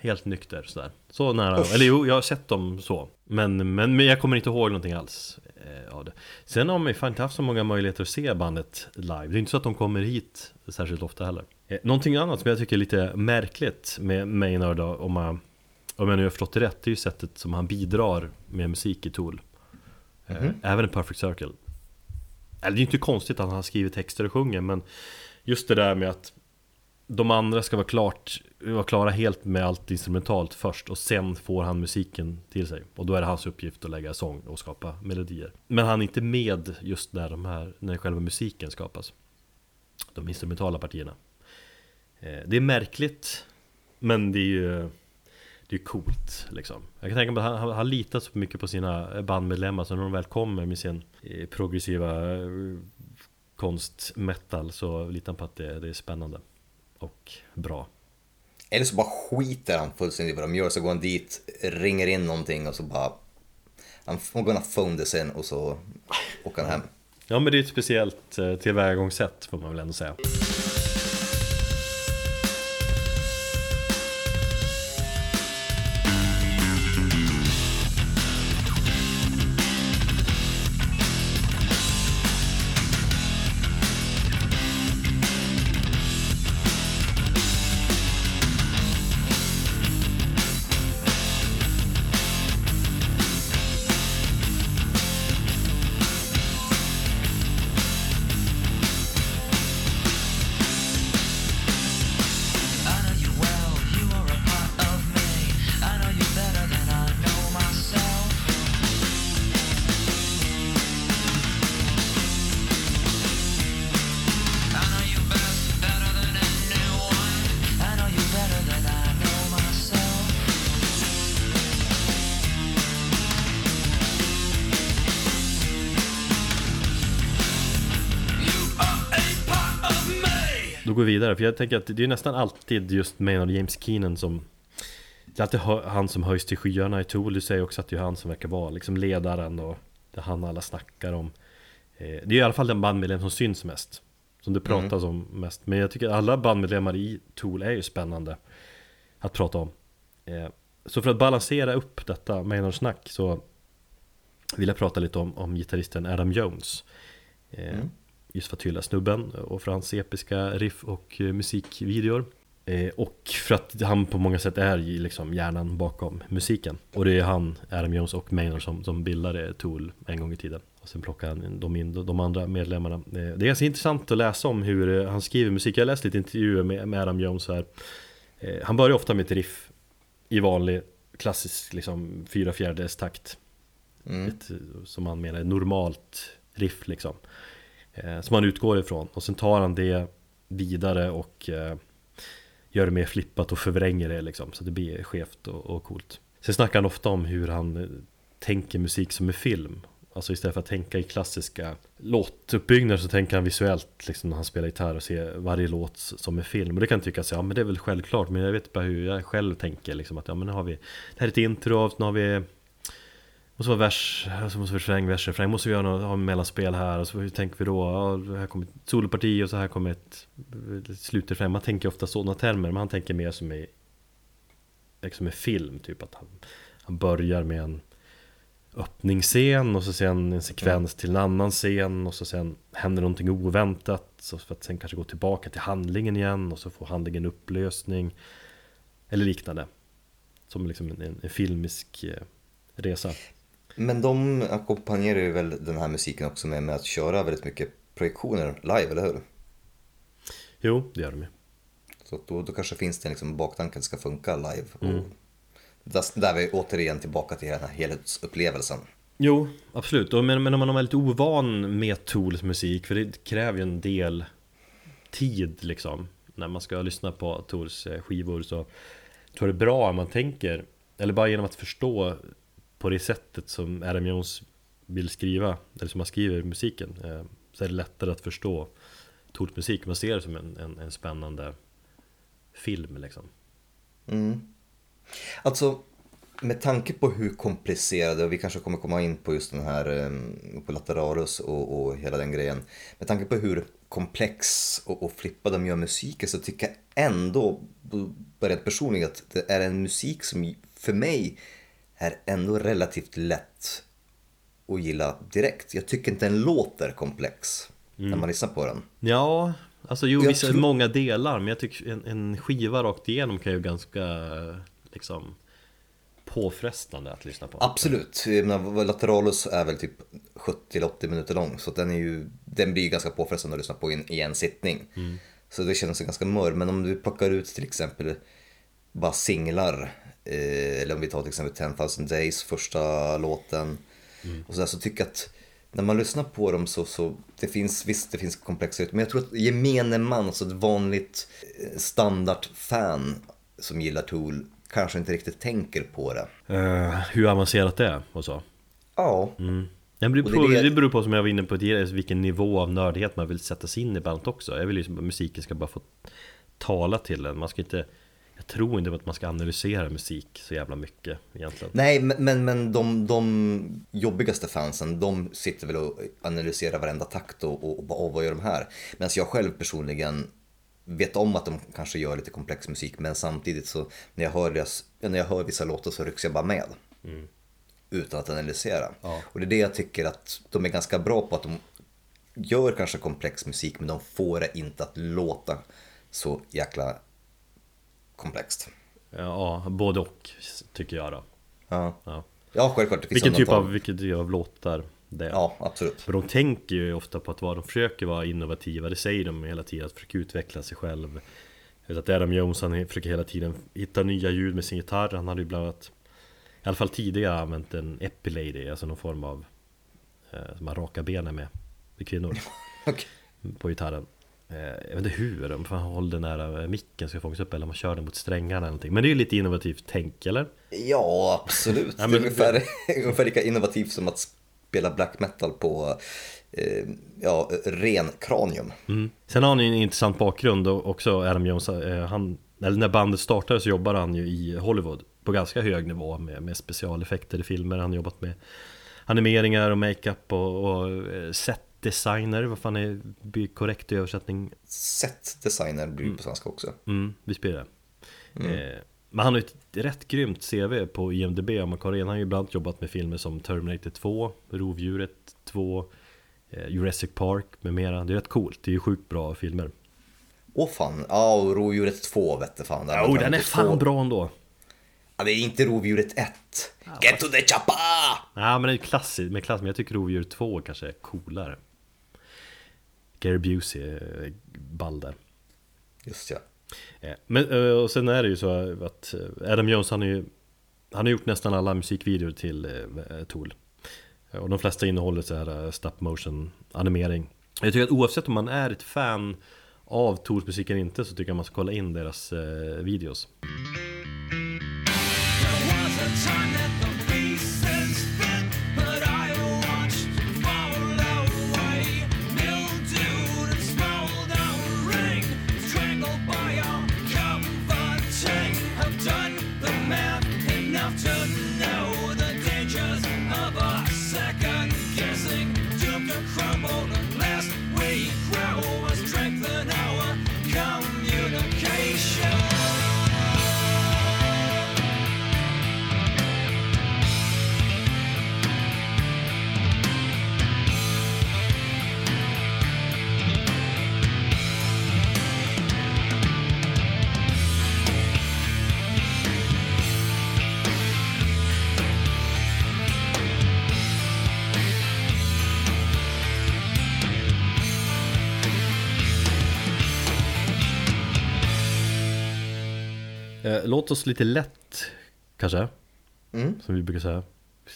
helt nykter sådär. Så nära, Uff. eller jo, jag har sett dem så. Men, men, men jag kommer inte ihåg någonting alls eh, av det. Sen har man ju fan inte haft så många möjligheter att se bandet live. Det är inte så att de kommer hit särskilt ofta heller. Eh, någonting annat som jag tycker är lite märkligt med Maynard då, om, man, om jag nu har förstått det rätt, det är ju sättet som han bidrar med musik i Tool. Mm -hmm. Även i Perfect Circle. Eller det är inte konstigt att han har skrivit texter och sjunger, men just det där med att de andra ska vara, klart, vara klara helt med allt instrumentalt först och sen får han musiken till sig. Och då är det hans uppgift att lägga sång och skapa melodier. Men han är inte med just när, de här, när själva musiken skapas. De instrumentala partierna. Eh, det är märkligt, men det är ju det är coolt liksom. Jag kan tänka mig att han har litat så mycket på sina bandmedlemmar så när de väl kommer med sin eh, progressiva eh, konst-metal så litar han på att det, det är spännande och bra. Eller så bara skiter han fullständigt i vad de gör, så går han dit, ringer in någonting och så bara... I'm gonna phone this in och så åker han hem. Ja men det är ett speciellt eh, tillvägagångssätt får man väl ändå säga. Då går vi vidare, för jag tänker att det är nästan alltid just Maynard James Keenan som Det är alltid han som höjs till skyarna i Tool, du säger också att det är han som verkar vara liksom ledaren och Det är han alla snackar om. Eh, Det är i alla fall den bandmedlem som syns mest Som det pratas om mest. Men jag tycker alla bandmedlemmar i Tool är ju spännande Att prata om. Eh, Så för att balansera upp detta Maynard-snack så Vill jag prata lite om, om gitarristen Adam Jones. Eh, Just för att hylla snubben och för hans episka riff och eh, musikvideor. Eh, Och för att han på många sätt är liksom hjärnan bakom musiken. Och det är han, Adam Jones och Maynard som, som bildade Tool en gång i tiden. Och sen plockar han in de, in de andra medlemmarna. Eh, Det är ganska intressant att läsa om hur han skriver musik. Jag har läst lite intervjuer med, med Adam Jones här. Han börjar ofta med ett riff i vanlig klassisk liksom fyra fjärdedels takt. Ett, eh, Som han menar normalt riff liksom Eh, som han utgår ifrån. Och sen tar han det vidare och eh, Gör det mer flippat och förvränger det liksom. Så det blir skevt och, och coolt. Sen snackar han ofta om hur han eh, tänker musik som en film. Alltså istället för att tänka i klassiska låtuppbyggnader så tänker han visuellt liksom när han spelar gitarr och ser varje låt som en film. Och det kan tyckas, ja men det är väl självklart. Men jag vet bara hur jag själv tänker liksom att ja men nu har vi Det här är ett intro, nu har vi Måste vara vers, alltså måste vara refräng, vers, refräng. Måste vi göra något, ha mellanspel här? Och så hur tänker vi då? Ja, här kommer ett soloparti och så här kommer ett, slutrefräng Man tänker ofta sådana termer men han tänker mer som i Liksom en film, typ att han, han börjar med en öppningsscen och så sen en sekvens till en annan scen och så sen händer någonting oväntat. Så för att sen kanske gå tillbaka till handlingen igen och så får handlingen upplösning Eller liknande. Som liksom en, en, en filmisk eh, resa Men de ackompanjerar ju väl den här musiken också med, med att köra väldigt mycket projektioner live, eller hur? Jo, det gör de ju Så då, då kanske finns det liksom baktanken ska funka live. Och där, där är vi återigen tillbaka till den här helhetsupplevelsen. Jo, absolut. Och Men, men om man är väldigt ovan med Tools musik, för det kräver ju en del tid liksom När man ska lyssna på Tools eh, skivor så tror jag det är bra om man tänker Eller bara genom att förstå på det sättet som Adam Jones vill skriva Eller som han skriver musiken eh, Så är det lättare att förstå Tords musik Man ser det som en, en, en spännande film liksom. Mm. Alltså, med tanke på hur komplicerade, och vi kanske kommer komma in på just den här, eh, på Lateralus och, och hela den grejen. Med tanke på hur komplex och, och flippad de gör musiken så tycker jag ändå, rent personligen, att det är en musik som för mig är ändå relativt lätt att gilla direkt. Jag tycker inte den låter komplex när man lyssnar på den. Ja, alltså jo, vissa, tror- många delar Men jag tycker en, en skiva rakt igenom kan ju ganska liksom påfrestande att lyssna på Absolut, menar, Lateralus är väl typ 70-80 minuter lång så den, är ju, den blir ju ganska påfrestande att lyssna på i en, sittning. Så det känns ganska mörkt. Men om du plockar ut till exempel bara singlar. Eh, eller om vi tar till exempel 10,000 Days, första låten. Och så, där, så tycker jag att när man lyssnar på dem så, så det finns, visst det finns komplexet. Men jag tror att gemene man, alltså ett vanligt eh, standardfan som gillar Tool kanske inte riktigt tänker på det. Eh, hur avancerat det är och så. Ja, Mm. Det, beror, är det- det beror på som jag var inne på tidigare, vilken nivå av nördighet man vill sätta sig in i bandet också. Jag vill ju att musiken ska bara få tala till en. Man ska inte, jag tror inte att man ska analysera musik så jävla mycket egentligen. Nej, men, men, men de, de jobbigaste fansen, de sitter väl och analyserar varenda takt och, och, och bara, "Åh, vad gör de här? Medan jag själv personligen vet om att de kanske gör lite komplex musik, men samtidigt så när jag hör, deras, när jag hör vissa låtar så rycks jag bara med. Utan att analysera. Ja. Och det är det jag tycker att de är ganska bra på, att de gör kanske komplex musik, men de får det inte att låta så jäkla komplext. Ja, både och tycker jag då. Ja, Ja. ja självklart. Vilken typ, av, vilken typ av låtar det är. Ja, absolut. För de tänker ju ofta på att vara, de försöker vara innovativa, det säger de hela tiden, att försöka utveckla sig själv. Jag att Adam Jones han försöker hela tiden hitta nya ljud med sin gitarr, han hade ju bland annat I alla fall tidigare använt en epilady, alltså någon form av eh, Som man rakar benen med, med kvinnor Okej. På gitarren Jag vet inte hur, om man håller den nära micken ska fångas upp eller man kör den mot strängarna eller någonting Men det är ju lite innovativt tänk, eller? Ja, absolut. Ja, det är men- ungefär, ungefär lika innovativt som att spela black metal på eh, ja, ren kranium. Mm. Sen har han ju en intressant bakgrund och också Adam Jones eh, han, eller när bandet startade så jobbade han ju i Hollywood På ganska hög nivå med, med specialeffekter i filmer Han har jobbat med animeringar och makeup och, och eh, setdesigner Vad fan är korrekt översättning? Set designer blir det på svenska också. Mm, visst blir det eh, Men han har ju ett rätt grymt CV på IMDB om man kollar in Han har ju ibland jobbat med filmer som Terminator 2 Rovdjuret 2 eh, Jurassic Park med mera Det är rätt coolt, det är ju sjukt bra filmer Åh fan, ja och rovdjuret 2 vette fan. Jo, var den är fan två. bra ändå Ja, det är inte rovdjuret 1. Get to the choppa! Nej men det är klassiskt, men klassiskt, men jag tycker Rovdjur 2 kanske är coolare Gary Busey är ball där. Just ja. Eh, Men eh, och sen är det ju så att eh, Adam Jones han har ju Han har gjort nästan alla musikvideor till eh, Tool. Eh, Och de flesta innehåller så här eh, stop motion animering. Jag tycker att oavsett om man är ett fan av Tools musik eller inte så tycker jag man ska kolla in deras eh, videos Låt oss lite lätt kanske Mm. Som vi brukar säga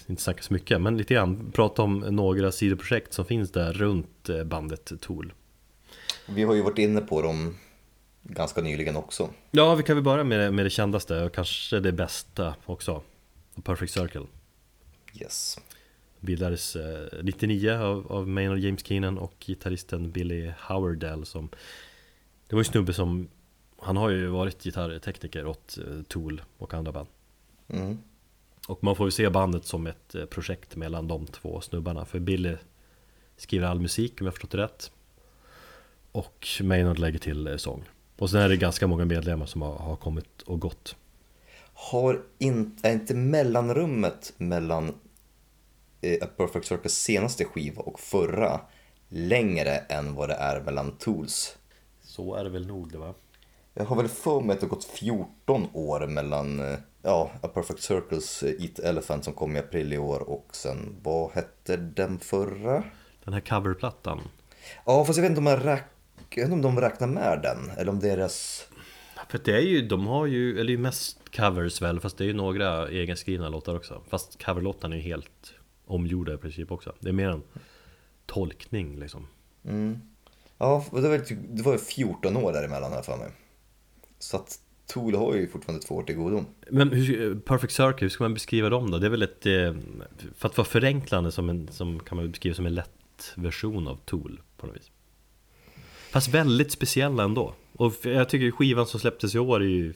Inte snacka så mycket men lite grann Prata om några sidoprojekt som finns där runt eh, bandet Tool Vi har ju varit inne på dem ganska nyligen också. Ja vi kan väl börja med det, med det kändaste och kanske det bästa också Perfect Circle Yes. Bildades eh, 99 av, av Maynard James Keenan och gitarristen Billy Howardell som Det var ju snubbe som Han har ju varit gitarrtekniker åt eh, Tool och andra band Mm. Och man får ju se bandet som ett eh, projekt mellan de två snubbarna För Billy skriver all musik om jag förstått det rätt Och Maynard lägger till eh, sång Och sen är det ganska många medlemmar som har, kommit och gått Har in, är inte mellanrummet mellan A Perfect Circles senaste skiva och förra längre än vad det är mellan Tools? Så är det väl nog det va? Jag har väl för mig att det har gått 14 år mellan eh, ja, A Perfect Circles eh, Eat Elephant som kom i april i år och sen, vad hette den förra? Den här coverplattan Ja, fast jag vet inte om räknar jag vet inte om de räknar med den, eller om deras... För det är ju, de har ju, eller ju mest covers väl, fast det är ju några egenskrivna låtar också. Fast coverlåtarna är ju helt omgjorda i princip också. Det är mer en tolkning liksom. Ja, det var, typ- det var ju 14 år däremellan här för mig. Så att Tool har ju fortfarande två år till godo. Men hur, Perfect Circle, hur ska man beskriva dem då? Det är väl ett, eh, för att vara förenklande som, en, som kan man beskriva som en lätt version av Tool på något vis. Fast väldigt speciella ändå. Och jag tycker skivan som släpptes i år är ju,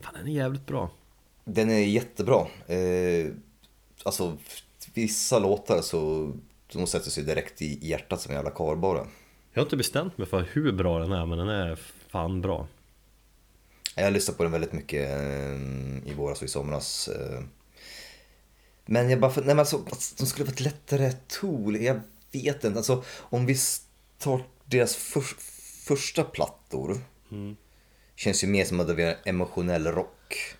fan den är jävligt bra. Den är jättebra. Eh, alltså, vissa låtar så de sätter sig direkt i hjärtat som en jävla karbara. Jag har inte bestämt mig för hur bra den är, men den är fan bra. Jag lyssnade på den väldigt mycket eh, i våras och i somras. eh. Men jag bara, nej men alltså, de skulle vara ett lättare tool, jag vet inte. Alltså om vi tar deras för, första plattor. Känns ju mer som att det är emotionell rock.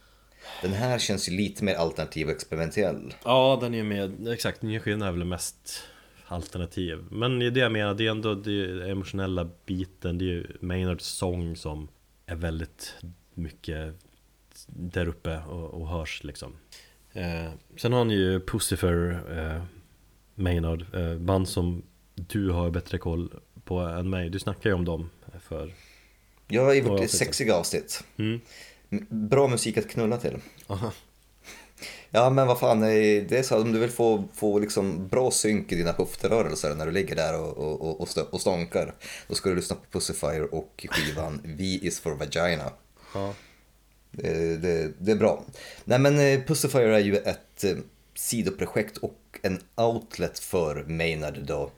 Den här känns ju lite mer alternativ och experimentell. Ja, den är med, exakt, nya skivan är väl mest alternativ. Men det är det jag menar, det är ändå det emotionella biten, det är ju Maynards sång som är väldigt mycket där uppe och, och hörs liksom. Eh, sen har han ju Pussifer eh, Maynard, eh, band som du har bättre koll på än mig. Du snackar ju om dem för... Ja, i vårt sexiga avsnitt. Mm. Bra musik att knulla till. Aha. Ja men vad fan, eh, det är så att om du vill få, få liksom bra synk i dina höftrörelser när du ligger där och, och, och, och, stånkar. Då ska du lyssna på Pussifier och skivan V is for Vagina. Ja. Det, det, det är bra. Nej men eh, Pussifier är ju ett eh, sidoprojekt och en outlet för Maynard då.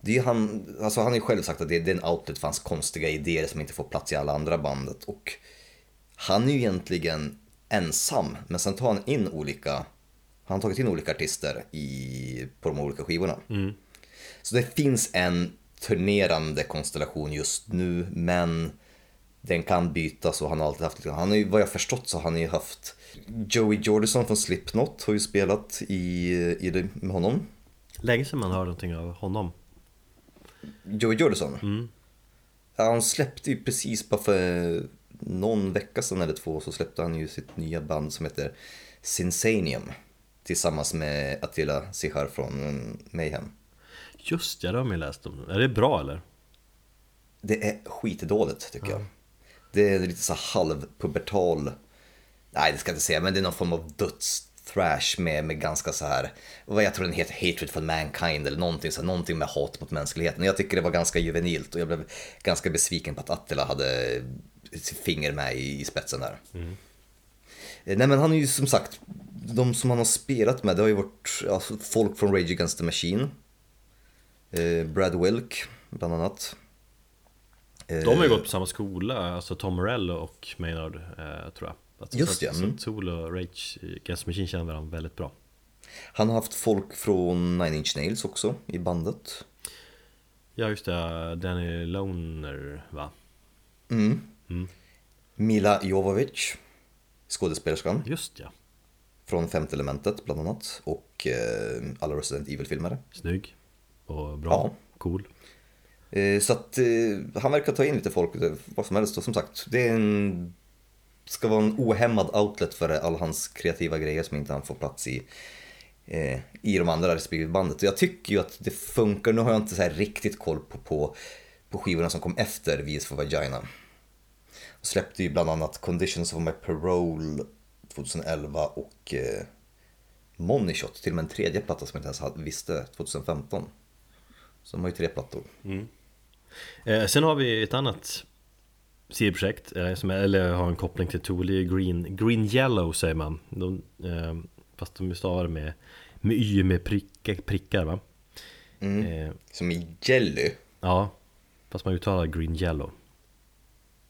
Det är han, alltså han har ju själv sagt att det, det är en outlet för hans konstiga idéer som inte får plats i alla andra bandet. Och han är ju egentligen ensam, men sen tar han in olika, han har tagit in olika artister i, på de olika skivorna. Så det finns en turnerande konstellation just nu, men den kan bytas och han har alltid haft lite, han har ju, vad jag förstått så har han ju haft Joey Jordison från Slipknot har ju spelat i, i det med honom. Länge sedan man hör någonting av honom. Joey Jordison? Ja, han släppte ju precis bara för någon vecka sedan eller två så släppte han ju sitt nya band som heter Sinsanium tillsammans med Attila Sihar från mm, Mayhem. Just ja, det har man ju läst om. Är det bra eller? Det är skitdåligt tycker jag. Det är lite så halvpubertal, nej det ska jag inte säga, men det är någon form av döds-thrash med, med ganska så här, vad jag tror den heter, Hatred for Mankind eller någonting, så här, någonting med hat mot mänskligheten. Jag tycker det var ganska juvenilt och jag blev ganska besviken på att Attila hade sitt finger med i, i spetsen där. Eh, Nej men han är ju som sagt, de som han har spelat med det har ju varit alltså, folk från Rage Against the Machine. Eh, Brad Wilk bland annat. Eh, De har ju gått på samma skola, alltså Tom Morello och Maynard eh, tror jag alltså, Just det, Så mm. Tool och Rage the Machine känner varandra väldigt bra Han har haft folk från Nine Inch Nails också i bandet. Ja just det, Danny Loner va? Mila Jovovich, skådespelerskan Just ja, från Femte Elementet bland annat. Och eh, alla Resident Evil-filmare. snygg och bra, Ja. cool Eh, så att eh, han verkar ta in lite folk, eh, vad som helst. Och som sagt, det är en, ska vara en ohämmad outlet för alla hans kreativa grejer som inte han får plats i. I de andra respektive bandet. Och jag tycker ju att det funkar. Nu har jag inte så här riktigt koll på, på, på skivorna som kom efter Vis for Vagina. Och släppte ju bland annat Conditions of My Parole 2011 och eh, Money Shot, till och med en tredje platta som jag inte ens visste 2015. Så de har ju tre plattor. Mm eh, Sen har vi ett annat sidoprojekt, eh, som är, eller har en koppling till är Green, Green Yellow säger man. De, eh, Fast de stavar med, med y med prickar, prickar va? Eh, Som i Jelly. ja, fast man uttalar Green Yellow.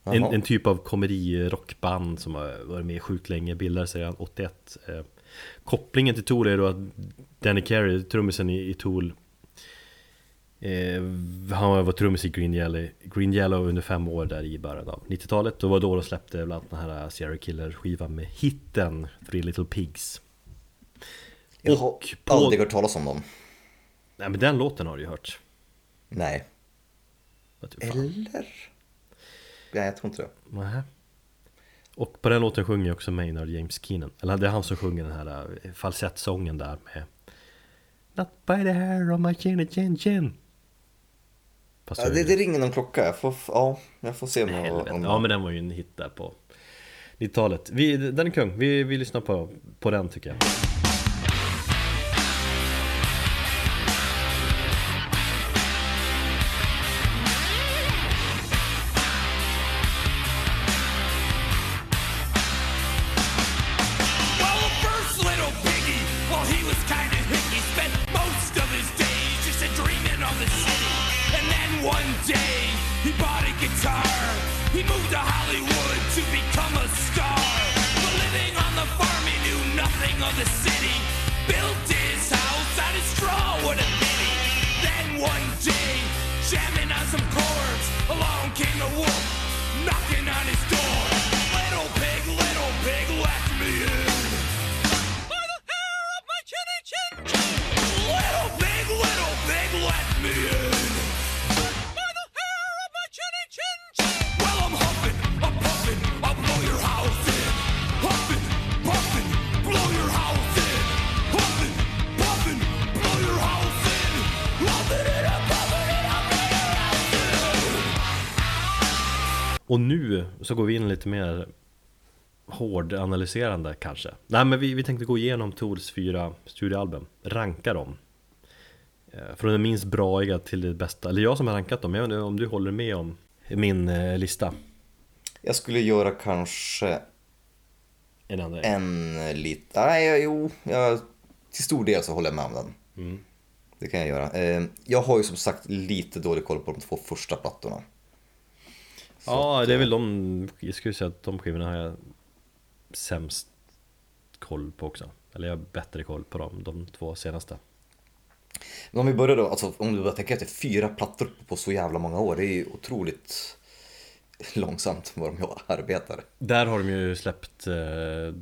En, en typ av komedi-rockband som har varit med sjukt länge, bildades redan 81 eh, Kopplingen till Tool är då att Danny Carey, trummisen i, i Tool eh, Han var trummis i Green Yellow, Green Yellow under fem år där i början av 90-talet Det var då de släppte bland annat den här Sierra Killer-skivan med hitten Three Little Pigs Jag har Och på- aldrig hört talas om dem. Nej men den låten har du ju hört Nej. Fan. Eller? Nej, jag tror inte det. Nähä. Och på den låten sjunger ju också Maynard James Keenan Eller det är han som sjunger den här eh, falsettsången där med Not by the hair of my chin chin chin Ja, det, det ringer någon klocka. Jag får, ja, jag får se. Helvete. Om, Ja men den var ju en hit där på 90-talet vi, Den är kung, vi, vi lyssnar på, på den tycker jag lite mer hårdanalyserande kanske Nej men vi, vi tänkte gå igenom Tools fyra studioalbum Ranka dem Eh, Från det minst braiga till det bästa Eller jag som har rankat dem, jag vet inte om du håller med om min eh, lista Jag skulle göra kanske En andra en lite... Nej, jo, jag, till stor del så håller jag med om den. Mm. Det kan jag göra. Eh, Jag har ju som sagt lite dålig koll på de två första plattorna. Ja, det är väl de, jag skulle säga att de skivorna har jag sämst koll på också. Eller jag har bättre koll på dem, de två senaste. Men om vi börjar då, alltså om du bara tänker efter fyra plattor på så jävla många år, det är ju otroligt långsamt vad de arbetar. Där har de ju släppt, eh,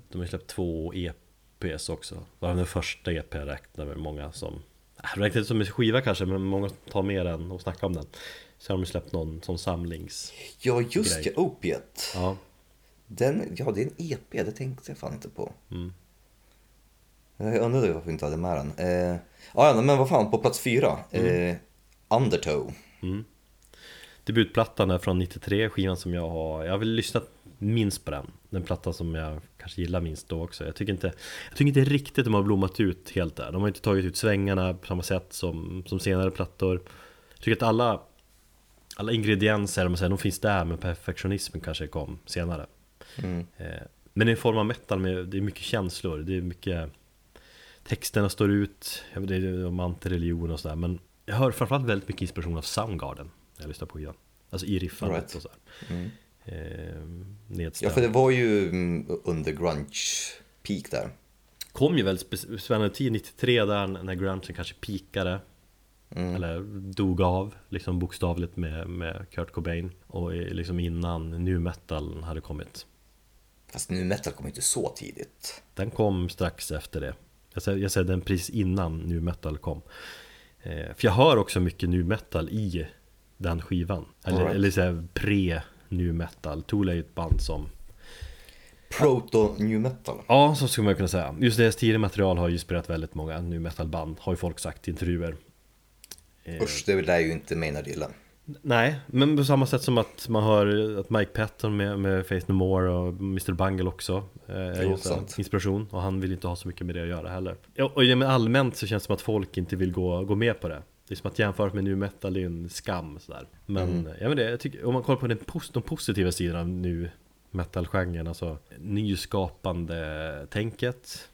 de har släppt två EPs också. Varav den första EP räknar väl många som äh, Räknar inte som en skiva kanske, men många tar med den och snackar om den Så har de släppt någon som samlings Ja, just ja, Opiate. Ja, Den, ja, det är en EP, det tänkte jag fan inte på. Mm. Jag undrade varför vi inte hade med den. Eh, ja, men vad fan, på plats fyra. Mm. Eh, Undertow. Debutplattan är från 93, skivan som jag har Jag har väl lyssnat minst på den Den plattan som jag kanske gillar minst då också Jag tycker inte Jag tycker inte riktigt de har blommat ut helt där De har inte tagit ut svängarna på samma sätt som, som senare plattor Jag tycker att alla Alla ingredienser, man säger, de finns där men perfektionismen kanske kom senare Mm. eh, Men är en form av metal med, det är mycket känslor Det är mycket Texterna står ut, jag vet, det är om antireligion och sådär Men jag hör framförallt väldigt mycket inspiration av Soundgarden När jag lyssnar på skivan Alltså i riffandet Right. och sådär Mm. eh, Ja, för det var ju mm, under grunge peak där. Kom ju väldigt spännande tid 93 där när grungen kanske pikade Mm. Eller dog av, liksom bokstavligt med, med Kurt Cobain Och liksom innan nu metal hade kommit Fast nu metal kom inte så tidigt. Den kom strax efter det Jag säger, jag säger den precis innan nu metal kom eh, För jag hör också mycket nu metal i den skivan Eller, All right. eller så här pre nu metal Tool är ju ett band som Proto new metal. Ja, så skulle man kunna säga Just deras tidigare material har ju inspirerat väldigt många nu metal band Har ju folk sagt i intervjuer Usch, det lär ju inte Maynard gilla. Nej, men på samma sätt som att man hör att Mike Patton med, med Faith No More och Mr Bungle också eh, är ju sant. inspiration och han vill inte ha så mycket med det att göra heller. Och ja, men allmänt så känns det som att folk inte vill gå, gå med på det. Det är som att jämföra med nu metal är en skam sådär. Men, ja, men det, jag tycker, om man kollar på den de positiva sidorna av nu metal-genren, alltså nyskapande tänket,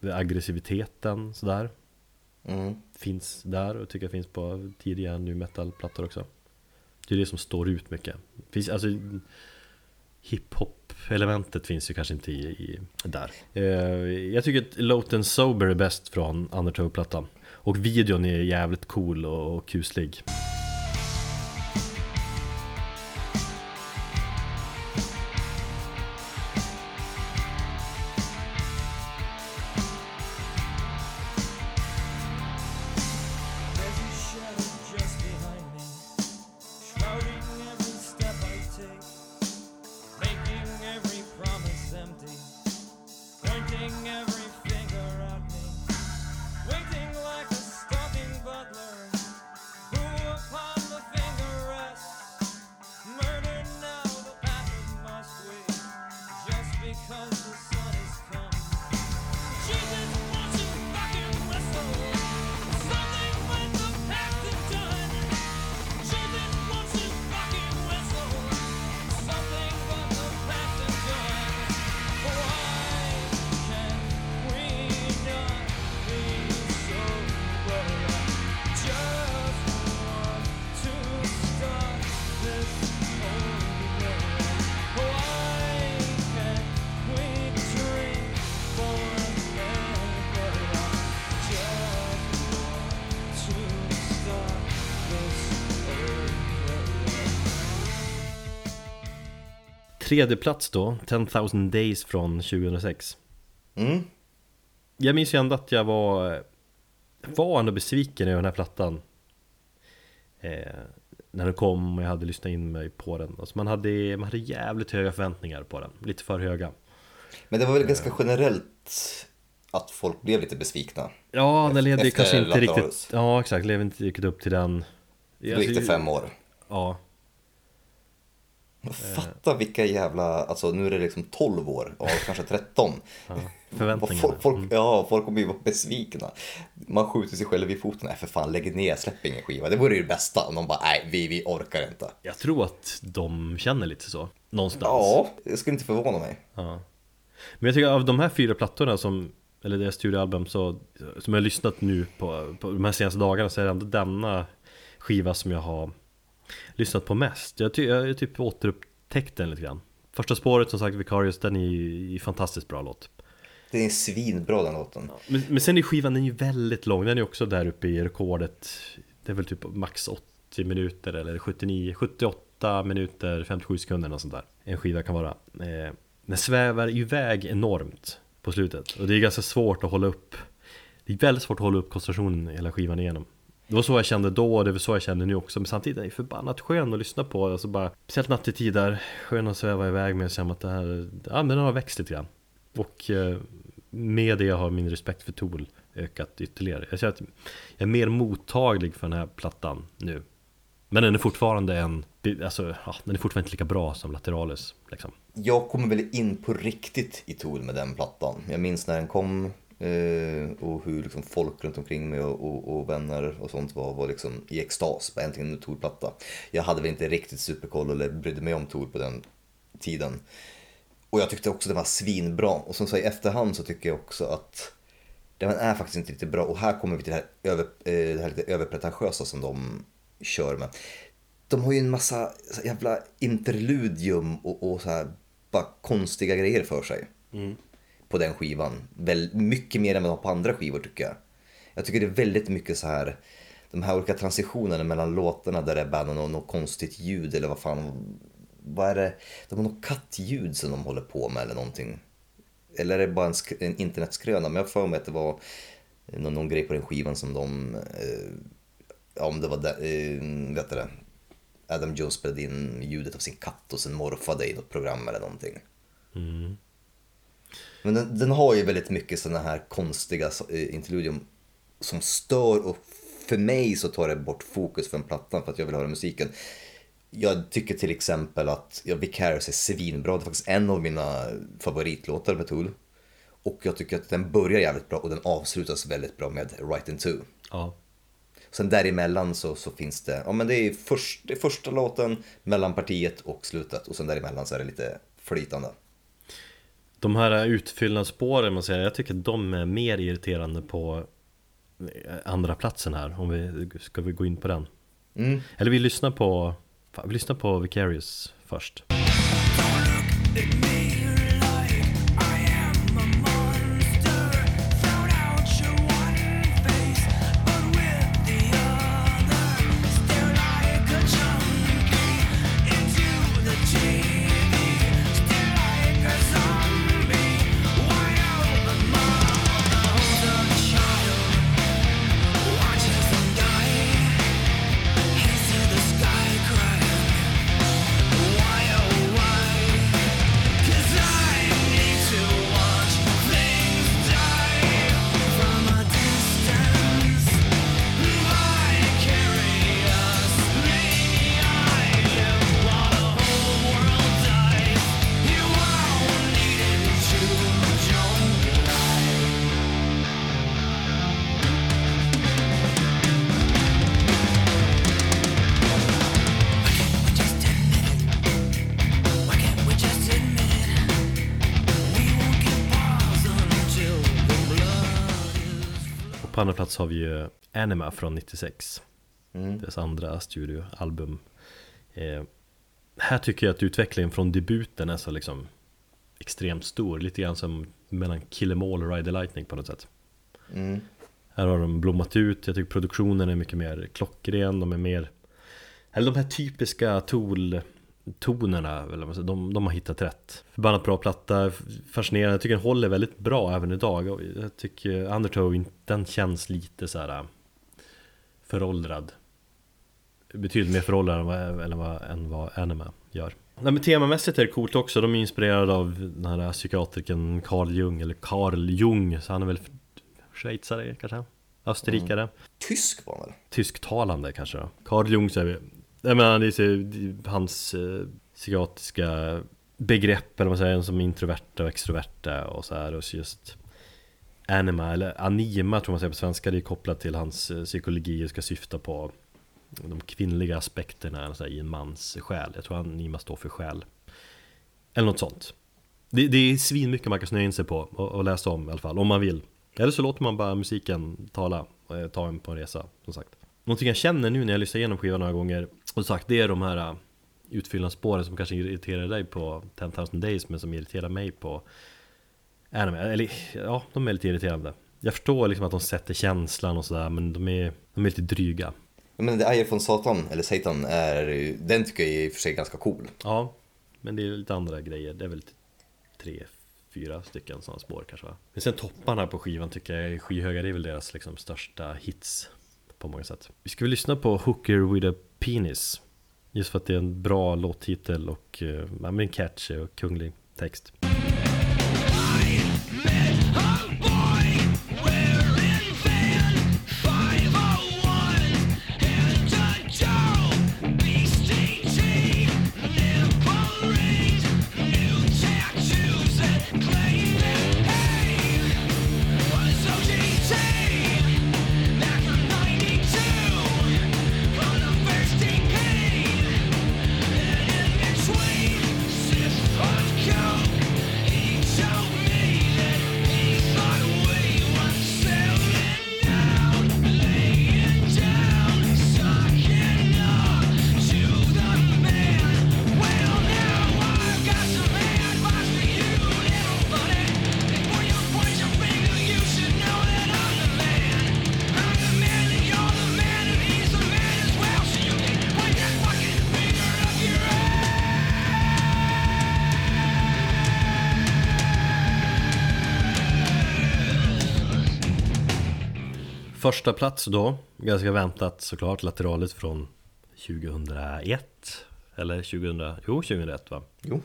aggressiviteten sådär Mm finns där och tycker jag finns på tidiga nu metal-plattor också. Det är det som står ut mycket. Finns, alltså, Hiphop-elementet finns ju kanske inte i, i där. Eh, jag tycker att Lowton Sober är bäst från Undertow-plattan. Och videon är jävligt cool och, och kuslig. Tredje plats då, 10,000 Days från 2006 Mm. Jag minns ju ändå att jag var Var ändå besviken över den här plattan. Eh, När den kom och jag hade lyssnat in mig på den. Alltså man, hade, man hade jävligt höga förväntningar på den. Lite för höga. Men det var väl ganska generellt att folk blev lite besvikna. Ja, den levde ju kanske inte riktigt Ja exakt, levde inte riktigt upp till den. Då gick det fem år. Ja, Fatta vilka jävla, alltså nu är det liksom 12 år, ja kanske 13. förväntningarna Folk, folk, ja, folk kommer ju vara besvikna. Man skjuter sig själv i foten, nej för fan lägg ner, släpp ingen skiva. Det vore ju det bästa om de bara, nej vi, vi orkar inte. Jag tror att de känner lite så Någonstans Ja, det skulle inte förvåna mig. Ja. Men jag tycker av de här fyra plattorna som Eller deras studioalbum så Som jag har lyssnat nu på, på de här senaste dagarna så är det ändå denna Skiva som jag har Lyssnat på mest. Jag, ty, jag typ återupptäckt den lite grann. Första spåret som sagt Vicarious den är ju fantastiskt bra låt. Det är svinbra den låten. men, men sen är skivan den är ju väldigt lång. Den är också där uppe i rekordet. Det är väl typ max 80 minuter eller 79 78 minuter 57 sekunder och sånt där En skiva kan vara. Eh, Den svävar iväg enormt på slutet. Och det är ganska svårt att hålla upp. Det är väldigt svårt att hålla upp koncentrationen hela skivan igenom det var så jag kände då och det var så jag känner nu också. Men samtidigt är det förbannat skön att lyssna på. Alltså bara, Speciellt nattetid där Skön att sväva iväg med och känna att det här Ja men den har växt lite grann. Och eh, med det har min respekt för Tool ökat ytterligare. Jag känner att jag är mer mottaglig för den här plattan nu. Men den är fortfarande en Alltså, ja, den är fortfarande inte lika bra som Lateralis liksom. Jag kommer väl in på riktigt i Tool med den plattan. Jag minns när den kom eh, och hur liksom folk runt omkring mig och, och, och vänner och sånt var, var liksom i extas på äntligen en Tor-platta. Jag hade väl inte riktigt superkoll eller brydde mig om Tor på den tiden. Och jag tyckte också den var svinbra. Och som sagt i efterhand så tycker jag också att den är faktiskt inte riktigt bra. Och här kommer vi till det här, över, eh, det här lite överpretentiösa som de kör med. De har ju en massa jävla interludium och, och så här bara konstiga grejer för sig. Mm. På den skivan. Väl, mycket mer än vad de har på andra skivor tycker jag. Jag tycker det är väldigt mycket så här de här olika transitionerna mellan låtarna där det är bara något, något konstigt ljud eller vad fan. Vad är det? De har något kattljud som de håller på med eller någonting. Eller är det bara en, en internetskröna? Men jag har för mig att det var någon, någon grej på den skivan som de, eh, ja, om det var, där, eh, vet du det, Adam Jones spelade in ljudet av sin katt och sen morfade i något program eller någonting. Mm. Men den, den har ju väldigt mycket sådana här konstiga eh, interludium som stör och för mig så tar det bort fokus från plattan för att jag vill höra musiken. Jag tycker till exempel att ja, Vicarious är svinbra, det är faktiskt en av mina favoritlåtar med Tool. Och jag tycker att den börjar jävligt bra och den avslutas väldigt bra med Right in Two. Ja, Sen däremellan så, så finns det, ja men det är, först, det är första låten, mellanpartiet och slutet och sen däremellan så är det lite flytande. De här utfyllnadsspåren, man säger, jag tycker att de är mer irriterande på andra platsen här, om vi ska vi gå in på den. Mm. Eller vi lyssnar på, fan, vi lyssnar på Vicarious först. Plats har vi ju Anima från 96 Mm. Deras andra studioalbum. Eh, Här tycker jag att utvecklingen från debuten är så liksom Extremt stor, lite grann som mellan Kill Em All och Ride the Lightning på något sätt. Mm. Här har de blommat ut, jag tycker produktionen är mycket mer klockren, de är mer Eller de här typiska Tool tonerna, eller de, de har hittat rätt. Förbannat bra platta, fascinerande, jag tycker den håller väldigt bra även idag. Jag tycker Undertow, den känns lite så här äh, Föråldrad. Betydligt mer föråldrad än vad, eller vad, än vad Anima gör. Nej men temamässigt är det coolt också, de är inspirerade av den här psykiatrikern Carl Jung, eller Carl Jung, så han är väl schweizare kanske? Österrikare? Tysk var han väl? Tysktalande kanske då? Carl Jung så är vi jag menar det är så- hans eh, psykiatriska begrepp eller vad man säger som introverta och extroverta och så här och så just Anima eller anima tror man säger på svenska Det är kopplat till hans eh, psykologi och ska syfta på De kvinnliga aspekterna så här, i en mans själ. Jag tror anima står för själ Eller något sånt. Det, det är svinmycket man kan snöa in sig på och, och läsa om i alla fall, om man vill. Eller så låter man bara musiken tala och eh, ta en på en resa, som sagt. Någonting jag känner nu när jag lyssnar igenom skivan några gånger. Och sagt, det är de här uh, utfyllnadsspåren som kanske irriterar dig på 10,000 Days Men som irriterar mig på Anime, eller ja, de är lite irriterande. Jag förstår liksom att de sätter känslan och sådär Men de är, de är lite dryga. Ja, Men The Eye från Satan, eller Satan, är, den tycker jag är i och för sig ganska cool. Ja, men det är lite andra grejer. Det är väl tre, fyra stycken sådana spår kanske va? Men sen topparna på skivan tycker jag är skyhöga. Det är väl deras liksom största hits på många sätt. Vi ska väl lyssna på Hooker with a Penis. Just för att det är en bra låttitel och eh, catchy och kunglig text. Första plats då, ganska väntat såklart, Lateralis från 2001 Eller 2000, jo 2001 va? Jo.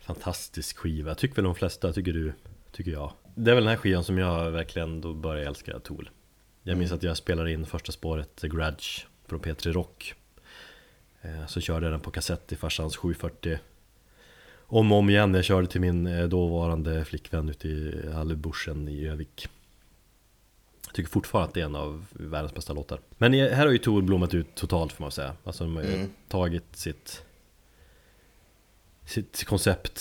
Fantastisk skiva, tycker väl de flesta, tycker du, tycker jag. Det är väl den här skivan som jag verkligen då började älska Tool. Jag minns att jag spelade in första spåret, The Grudge, från P3 Rock. Eh, Så körde jag den på kassett i farsans 740 Om och om igen, jag körde till min eh, dåvarande flickvän ute i Hallebuschen i Övik jag tycker fortfarande att det är en av världens bästa låtar. Men här har ju Tool blommat ut totalt får man säga. Alltså de har ju Mm. tagit sitt Sitt koncept.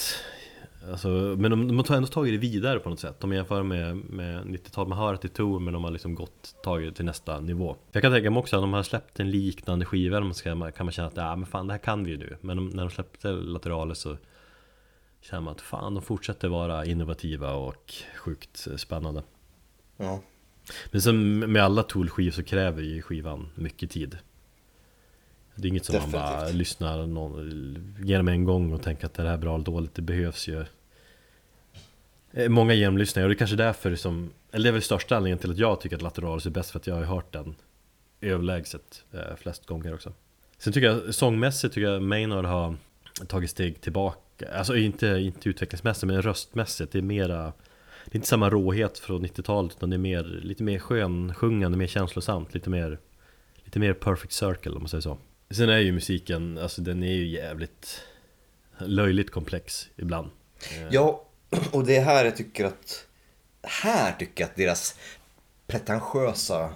Alltså, men de, de har ändå tagit det vidare på något sätt. De jämför med, med 90-talet, man hör att det är Tool men de har liksom gått, tagit det till nästa nivå. Jag kan tänka mig också att om de har släppt en liknande skiva. Ska, kan man känna att ja, men fan det här kan vi ju nu. Men de, när de släppte Lateralis så Känner man att fan de fortsätter vara innovativa och sjukt spännande. Ja. Men sen med alla Tool-skivor så kräver ju skivan mycket tid. Det är inget som man bara Definitivt. lyssnar någon, genom en gång och tänker att det här är bra eller dåligt Det behövs ju. Eh, Många genomlyssningar och det är kanske därför som Eller det är väl största anledningen till att jag tycker att Lateralis är bäst För att jag har hört den överlägset eh, flest gånger också. Sen tycker jag sångmässigt tycker jag Maynard har tagit steg tillbaka Alltså inte, inte utvecklingsmässigt men röstmässigt. Det är mera det är inte samma råhet från 90-talet utan det är mer, lite mer skön, sjungande, mer känslosamt, lite mer Lite mer perfect circle om man säger så Sen är ju musiken, alltså den är ju jävligt löjligt komplex ibland Ja, och det är här jag tycker att... Här tycker jag att deras pretentiösa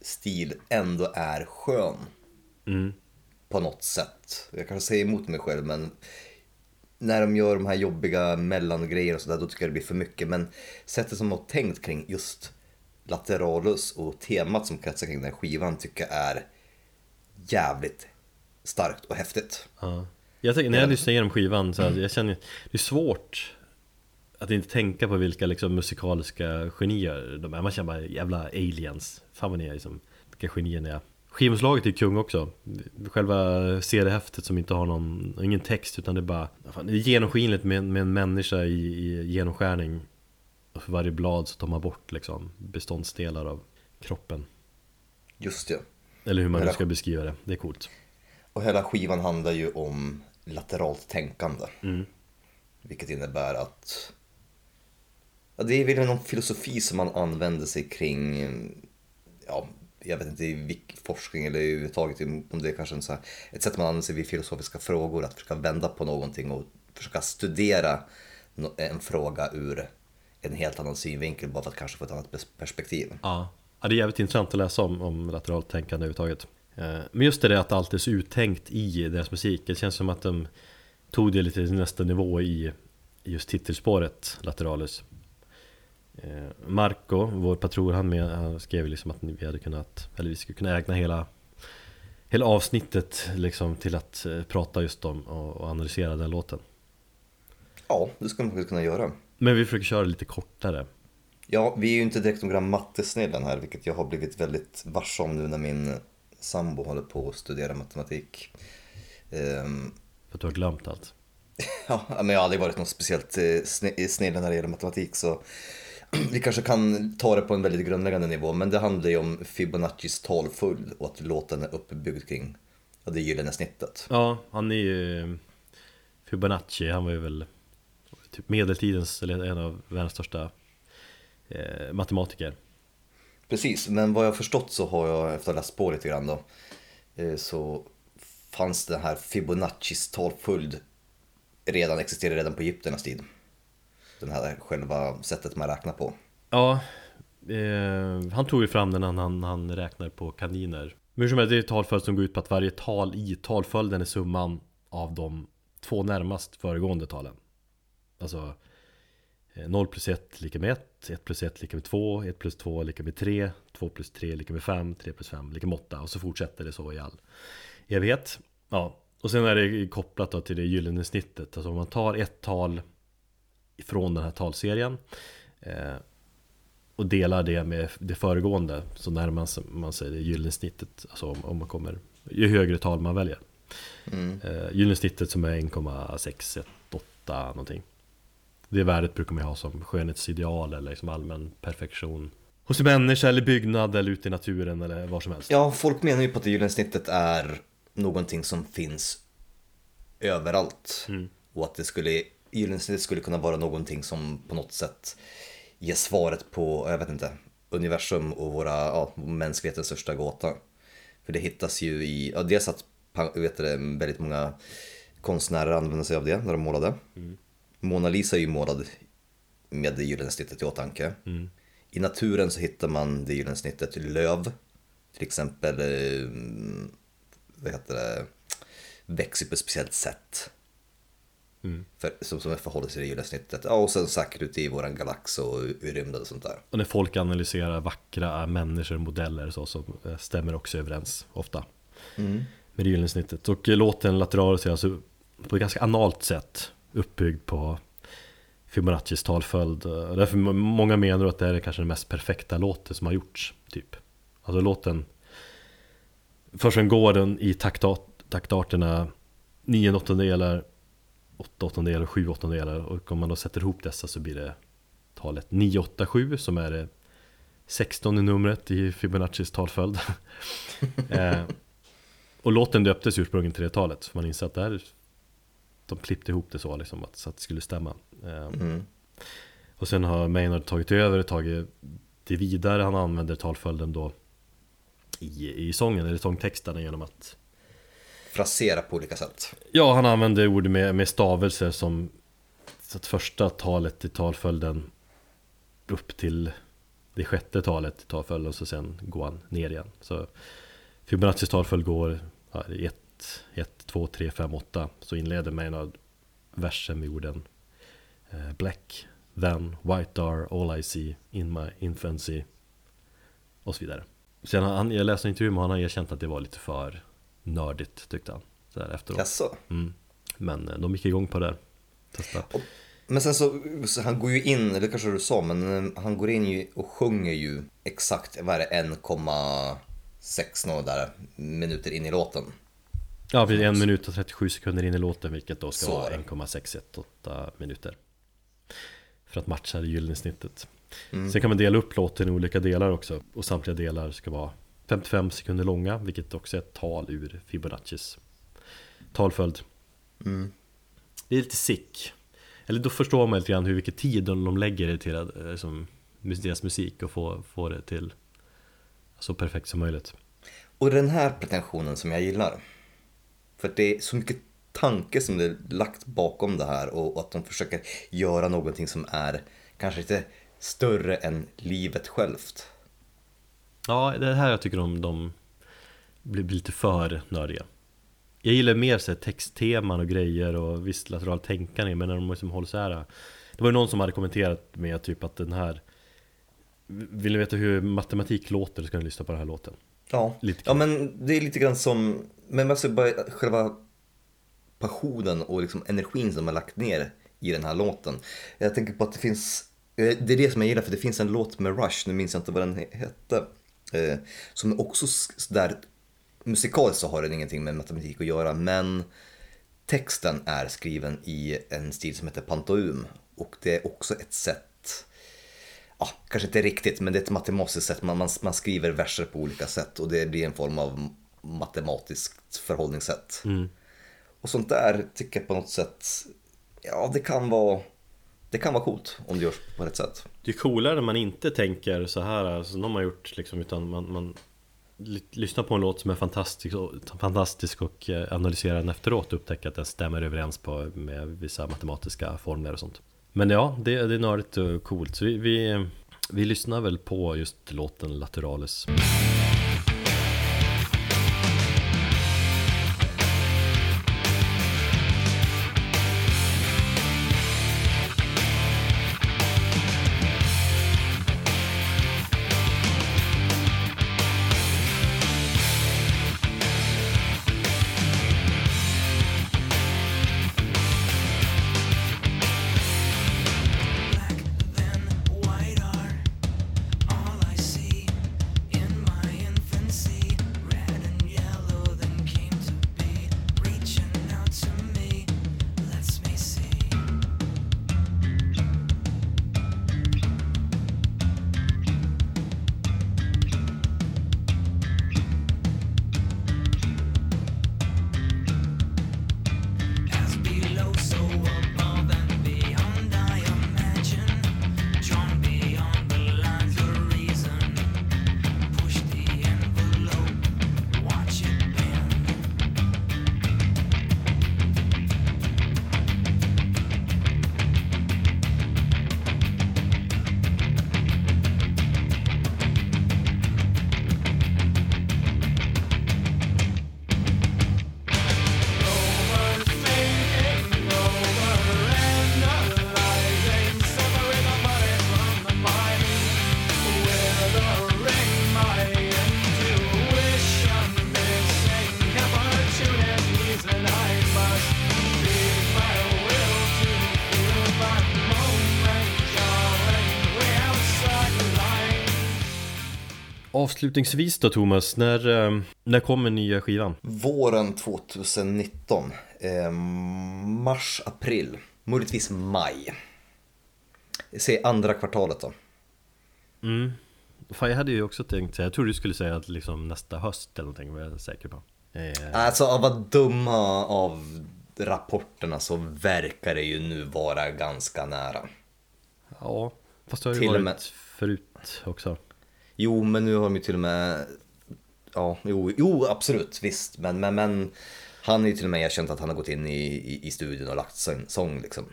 stil ändå är skön. mm. På något sätt. Jag kanske säger emot mig själv men när de gör de här jobbiga mellangrejerna och sådär då tycker jag det blir för mycket. Men sättet som de har tänkt kring just Lateralus och temat som kretsar kring den här skivan tycker jag är jävligt starkt och häftigt. Ja. Jag tänker, när jag lyssnar igenom skivan så här, jag känner det är svårt att inte tänka på vilka liksom, musikaliska genier de är. Man känner bara jävla aliens. Fan vad ni är liksom, vilka genier ni är. Skivomslaget är kung också. Själva CD-häftet som inte har någon, ingen text utan det är bara fan, Det är genomskinligt med, med en människa i, i genomskärning. Och för varje blad så tar man bort liksom beståndsdelar av kroppen. Just det. Eller hur man nu ska beskriva det. Det är coolt. Och hela skivan handlar ju om lateralt tänkande. Mm. Vilket innebär att ja, det är väl någon filosofi som man använder sig kring, ja, jag vet inte i vilken forskning eller överhuvudtaget om det är kanske är här, ett sätt man använder sig vid filosofiska frågor, att försöka vända på någonting och försöka studera en fråga ur en helt annan synvinkel bara för att kanske få ett annat perspektiv. Ja. ja, det är jävligt intressant att läsa om, om lateralt tänkande överhuvudtaget. Eh, men just det där att allt är så uttänkt i deras musik. Det känns som att de tog det lite till nästa nivå i i just titelspåret Lateralus. Eh, Marco, vår patron, han, med, han skrev liksom att vi hade kunnat, eller vi skulle kunna ägna hela Hela avsnittet liksom till att eh, prata just om och, och analysera den låten. Ja, det skulle man faktiskt kunna göra. Men vi försöker köra lite kortare. Ja, vi är ju inte direkt några mattesnillen här, vilket jag har blivit väldigt varse om nu när min sambo håller på att studera matematik. Ehm, För att du har glömt allt. ja, men jag har aldrig varit någon speciellt eh, snille när det gäller matematik, så vi kanske kan ta det på en väldigt grundläggande nivå. Men det handlar ju om Fibonaccis talföljd och att låten är uppbyggd kring det gyllene snittet. Ja, han är ju Fibonacci, han var ju väl typ medeltidens, eller en av världens största eh, matematiker. Precis, men vad jag förstått så har jag efter att ha läst på lite grann då eh, så fanns det här Fibonaccis talföljd redan existerade redan på egyptiernas tid. Den här själva sättet man räknar på. Ja, eh, han tog ju fram den när han, han räknar på kaniner. Men hur som helst, det är talföljd som går ut på att varje tal i talföljden är summan av de två närmast föregående talen. Alltså eh, 0 plus 1 lika med 1, 1 plus 1 lika med 2, 1 plus 2 lika med 3, 2 plus 3 lika med 5, 3 plus 5 lika med 8 och så fortsätter det så i all evighet. Ja, och sen är det kopplat då till det gyllene snittet. Alltså om man tar ett tal från den här talserien eh, och delar det med det föregående så närmar man sig det gyllene snittet. Alltså om, om man kommer, ju högre tal man väljer. Eh, gyllene snittet som är 1,618 någonting. Det värdet brukar man ha som skönhetsideal eller liksom allmän perfektion. Hos en människa eller byggnad eller ute i naturen eller var som helst. Ja, folk menar ju på att det gyllene snittet är någonting som finns överallt. Och att det skulle, gyllene snittet skulle kunna vara någonting som på något sätt ger svaret på, jag vet inte, universum och våra, ja, mänsklighetens största gåta. För det hittas ju i, ja, dels att vet det, väldigt många konstnärer använder sig av det när de målade. Mona Lisa är ju målad med det gyllene snittet i åtanke. I naturen så hittar man det gyllene snittet löv. Till exempel, eh, vad heter det, växer på ett speciellt sätt. För, som, som förhåller sig till det gyllene snittet. Ja, och sen säkert ute i våran galax och i rymden och sånt där. Och när folk analyserar vackra människor, modeller så, så eh, stämmer också överens ofta. Med det gyllene snittet. Och eh, låten Lateralus är alltså på ett ganska analt sätt uppbyggd på Fibonaccis talföljd. Och Därför må- många menar att det här är kanske den mest perfekta låten som har gjorts typ. Alltså låten Först sen går den i taktat, taktarterna 9 åttondelar 8 åttondelar och 7 åttondelar och om man då sätter ihop dessa så blir det talet 987 som är det 16 numret i Fibonaccis talföljd. eh, och låten döptes ursprungligen till det talet, för man inser att det här, de klippte ihop det så, liksom, att, så att det skulle stämma. Eh, Och sen har Maynard tagit över tagit det vidare, han använder talföljden då i, i sången, eller sångtexterna genom att Frasera på olika sätt. Ja, han använder ord med, med stavelser som så att första talet i talföljden upp till det sjätte talet i talföljden och så sen går han ner igen. Så Fibonaccis talföljd går 1, 1, 2, 3, 5, 8 så inleder Maynard versen med orden eh, Black, then, white are all I see in my infancy och så vidare. Sen har han, jag läste en intervju med honom, och han har erkänt att det var lite för nördigt tyckte han. Så här efteråt. Jaså? Mm. Men eh, de gick igång på det. Testa. Men sen så, så han går ju in, det kanske du sa, men eh, han går in ju och sjunger ju exakt, vad är det, 1,6 några där minuter in i låten. Ja, precis. En minut och 37 sekunder in i låten, vilket då ska Så vara är det. 1,618 minuter. För att matcha det gyllene snittet. Mm. Sen kan man dela upp låten i olika delar också. Och samtliga delar ska vara 55 sekunder långa, vilket också är ett tal ur Fibonaccis talföljd. Mm. Det är lite sick. Eller då förstår man lite grann hur mycket tid de lägger till att, eh, som, deras musik och få, få det till så perfekt som möjligt. Och den här pretensionen som jag gillar. För det är så mycket tanke som det är lagt bakom det här och, och att de försöker göra någonting som är kanske lite större än livet självt. Ja, det är här jag tycker de, de blir, blir lite för nördiga. Jag gillar mer så här, textteman och grejer och visst lateralt tänkande men när de liksom håller så här. Det var ju någon som hade kommenterat med typ att den här Vill ni veta hur matematik låter så ska ni lyssna på den här låten. Ja, Lite ja men det är lite grann som, men alltså bara själva passionen och liksom energin som har lagt ner i den här låten. Jag tänker på att det finns, eh, det är det som jag gillar för det finns en låt med Rush, nu minns jag inte vad den he- hette, eh, som också där musikaliskt så har den ingenting med matematik att göra men texten är skriven i en stil som heter pantoum och det är också ett sätt ja, kanske inte riktigt, men det är ett matematiskt sätt. Man, man, man skriver verser på olika sätt och det blir en form av matematiskt förhållningssätt. Och sånt där tycker jag på något sätt, ja det kan vara, det kan vara coolt om det görs på rätt sätt. Det är coolare när man inte tänker så här alltså, som de har gjort liksom, utan man, man lyssnar på en låt som är fantastisk och, fantastisk och eh, analyserar den efteråt och upptäcker att den stämmer överens på, med vissa matematiska formler och sånt. Men ja, det, det är nördigt och coolt. Så vi, vi, vi lyssnar väl på just låten Lateralis. Avslutningsvis då Thomas, när, eh, när kommer nya skivan? Våren 2019, eh, mars, april, möjligtvis maj. Se andra kvartalet då. Mm. Fan, jag hade ju också tänkt säga, jag trodde du skulle säga att liksom nästa höst eller någonting, var jag säker på. Eh, Alltså av att döma av rapporterna så verkar det ju nu vara ganska nära. ja, fast det har ju varit med- förut också. Jo, men nu har de ju till och med... Ja, jo, jo absolut, visst. Men, men, men han har ju till och med erkänt att han har gått in i, i, i studion och lagt sång, sång liksom.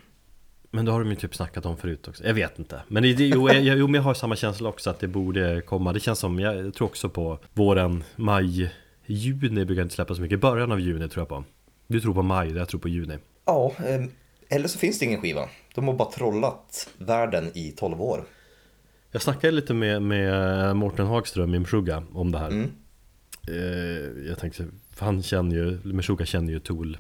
Men då har de ju typ snackat om förut också, jag vet inte Men det, jo, jag, jo, men jag har samma känsla också att det borde komma Det känns som, jag, jag tror också på våren, maj, juni brukar inte släppa så mycket Början av juni tror jag på Du tror på maj, jag tror på juni Ja, eh, eller så finns det ingen skiva. De har bara trollat världen i 12 år. Jag snackade lite med, med Mårten Hagström i Meshuggah om det här. Mm. eh, Jag tänkte, för han känner ju, Meshuggah känner ju Tool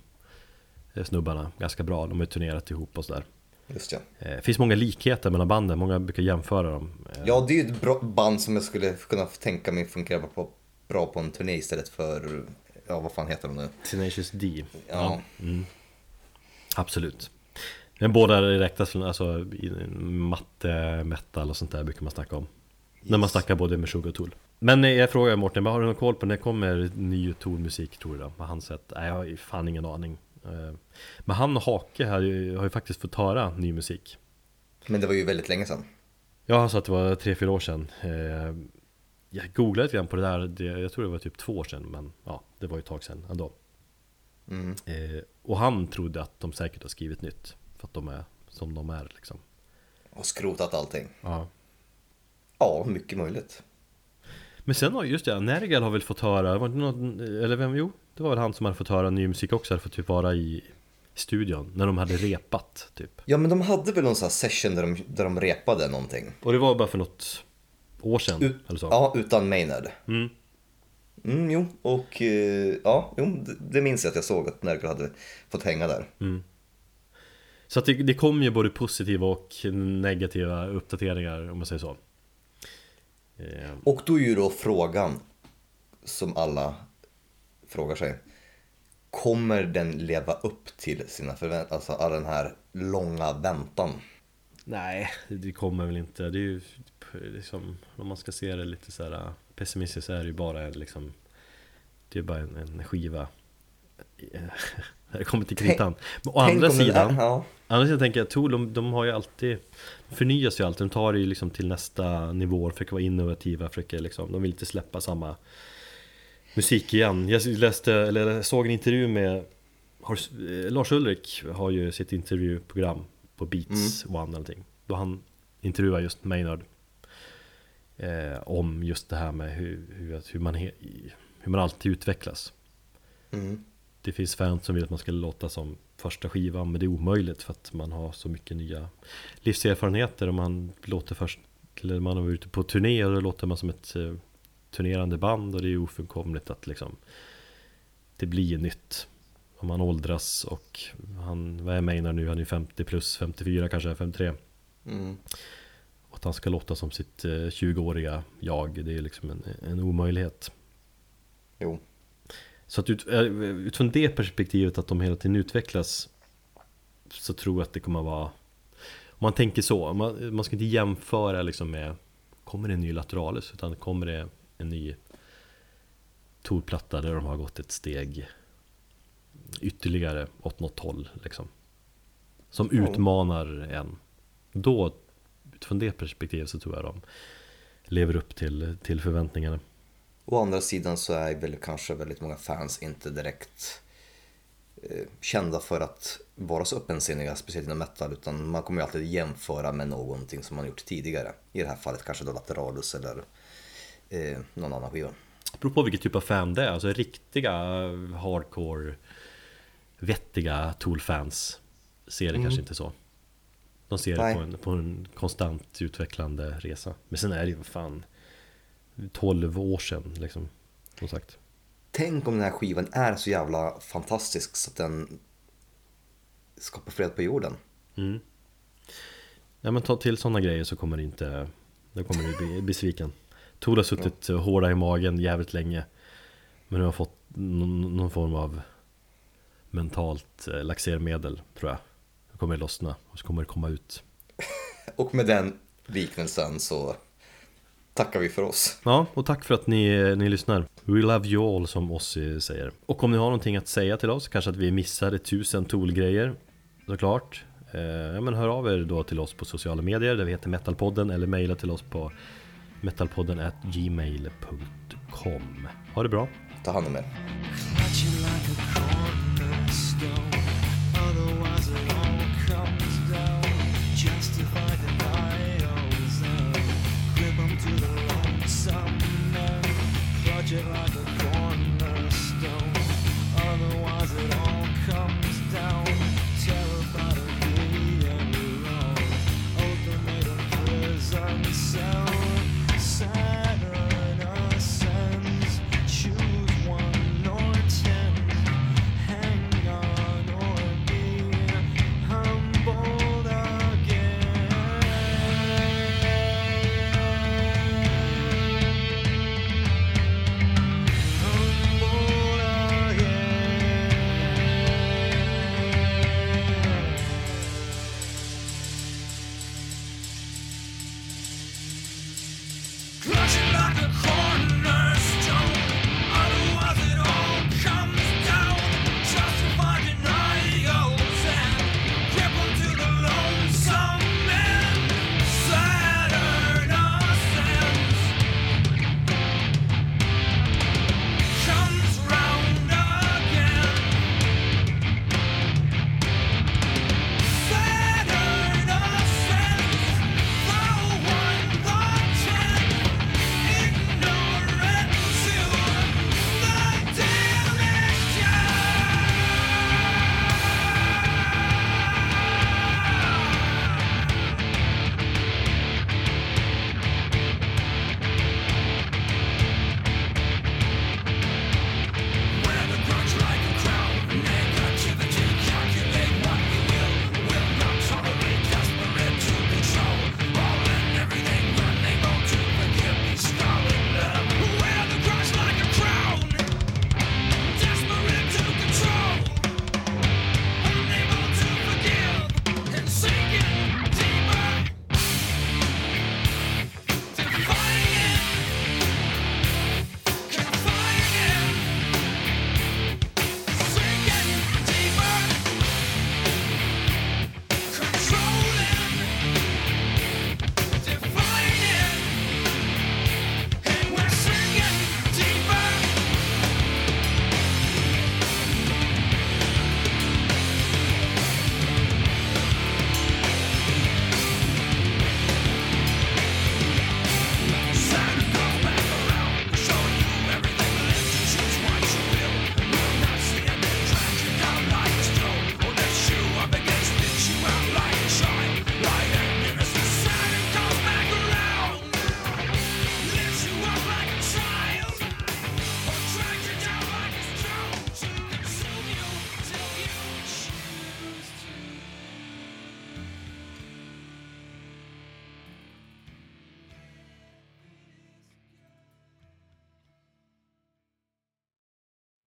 eh, snubbarna ganska bra, de har ju turnerat ihop och sådär. Just ja. eh, Det finns många likheter mellan banden, många brukar jämföra dem. Ja, det är ju ett band som jag skulle kunna tänka mig fungerar på, bra på en turné istället för, ja vad fan heter de nu? Tenacious D. Ja. Absolut Men båda räknas alltså i matte, metal och sånt där brukar man snacka om. När man snackar både med Sugar och Tool Men eh, jag frågar Mårten, vad har du någon koll på när kommer ny Tool-musik tror du då? Vad han sett? Nej jag har fan ingen aning. Eh, Men han och Hake har ju, har ju faktiskt fått höra ny musik. Men det var ju väldigt länge sedan. Ja, han sa att det var tre fyra år sedan. Eh, Jag googlade lite grann på det där, jag tror det var typ två år sedan Men ja, det var ju ett tag sedan ändå. Mm. Och han trodde att de säkert har skrivit nytt För att de är som de är liksom Och skrotat allting. ja. Ja, mycket möjligt. Men sen har just det, Nergal har väl fått höra, var det någon, eller vem, jo Det var väl han som hade fått höra ny musik också, hade fått typ vara i studion När de hade repat typ Ja, men de hade väl någon sån här session där de, där de repade någonting. Och det var bara för något år sedan Ut, eller så ja, utan Maynard. Mm. Mm, jo, och eh, ja, jo, det, minns jag att jag såg att Nergal hade fått hänga där. Så att det, det kom ju både positiva och negativa uppdateringar om man säger så eh, Och då är ju då frågan som alla frågar sig. Kommer den leva upp till sina förväntningar? Alltså all den här långa väntan. Nej, det kommer väl inte. Det är ju liksom, om man ska se det lite så här pessimistiskt så är det ju bara en, liksom Det är bara en, en skiva När det kommer till kritan Men å andra sidan där- ja. Andra sidan tänker jag Tool, de, de har ju alltid Förnyas ju alltid, de tar det ju liksom till nästa nivå Försöker vara innovativa, försöker liksom De vill inte släppa samma Musik igen. Jag läste, eller såg en intervju med har, eh, Lars Ulrik har ju sitt intervjuprogram på Beats One eller någonting Då han intervjuar just Maynard eh, Om just det här med hur, hur, att- hur, man, hur man alltid utvecklas. Mm. Det finns fans som vill att man ska låta som första skivan Men det är omöjligt för att man har så mycket nya livserfarenheter Och man låter först Eller man är ute på turné och då låter man som ett eh, turnerande band Och det är ofrånkomligt att liksom Det blir nytt Om man åldras och han, vad är Maynard nu? Han är ju 50 plus, 54 kanske, 53 Mm. Och att han ska låta som sitt eh, 20-åriga jag Det är liksom en, en omöjlighet Jo. Så att ut, eh, utifrån det perspektivet att de hela tiden utvecklas Så tror jag att det kommer att vara Om man tänker så, man, man ska inte jämföra liksom med Kommer det en ny Lateralis? Utan kommer det en ny Torplatta där de har gått ett steg Ytterligare åt något håll liksom? Som Ja. utmanar en. Då Utifrån det perspektivet så tror jag de Lever upp till, till förväntningarna Å andra sidan så är väl kanske väldigt många fans inte direkt eh, kända för att vara så öppensinniga, speciellt inom metal, utan man kommer ju alltid jämföra med någonting som man gjort tidigare. I det här fallet kanske då Lateralus eller eh, någon annan skiva. Det beror på vilken typ av fan det är, alltså riktiga hardcore Vettiga Tool-fans Ser det kanske inte så De ser Nej. det på en, på en konstant utvecklande resa Men sen är det ju fan 12 år sedan liksom Som sagt. Tänk om den här skivan är så jävla fantastisk så att den skapar fred på jorden. mm. Nej men ta till sådana grejer så kommer det inte Då kommer du bli besviken. Tool har suttit hårda i magen jävligt länge Men nu har fått någon, någon form av Mentalt eh, laxermedel tror jag. Då kommer det lossna och så kommer det komma ut. Och med den liknelsen så tackar vi för oss. Ja, och tack för att ni, ni lyssnar. We love you all som Ossi säger. Och om ni har någonting att säga till oss Kanske att vi missade tusen Tool-grejer Såklart. Eh, ja, men Hör av er då till oss på sociala medier Där vi heter Metalpodden Eller mejla till oss på Metalpodden gmail.com Ha det bra. Ta hand om er.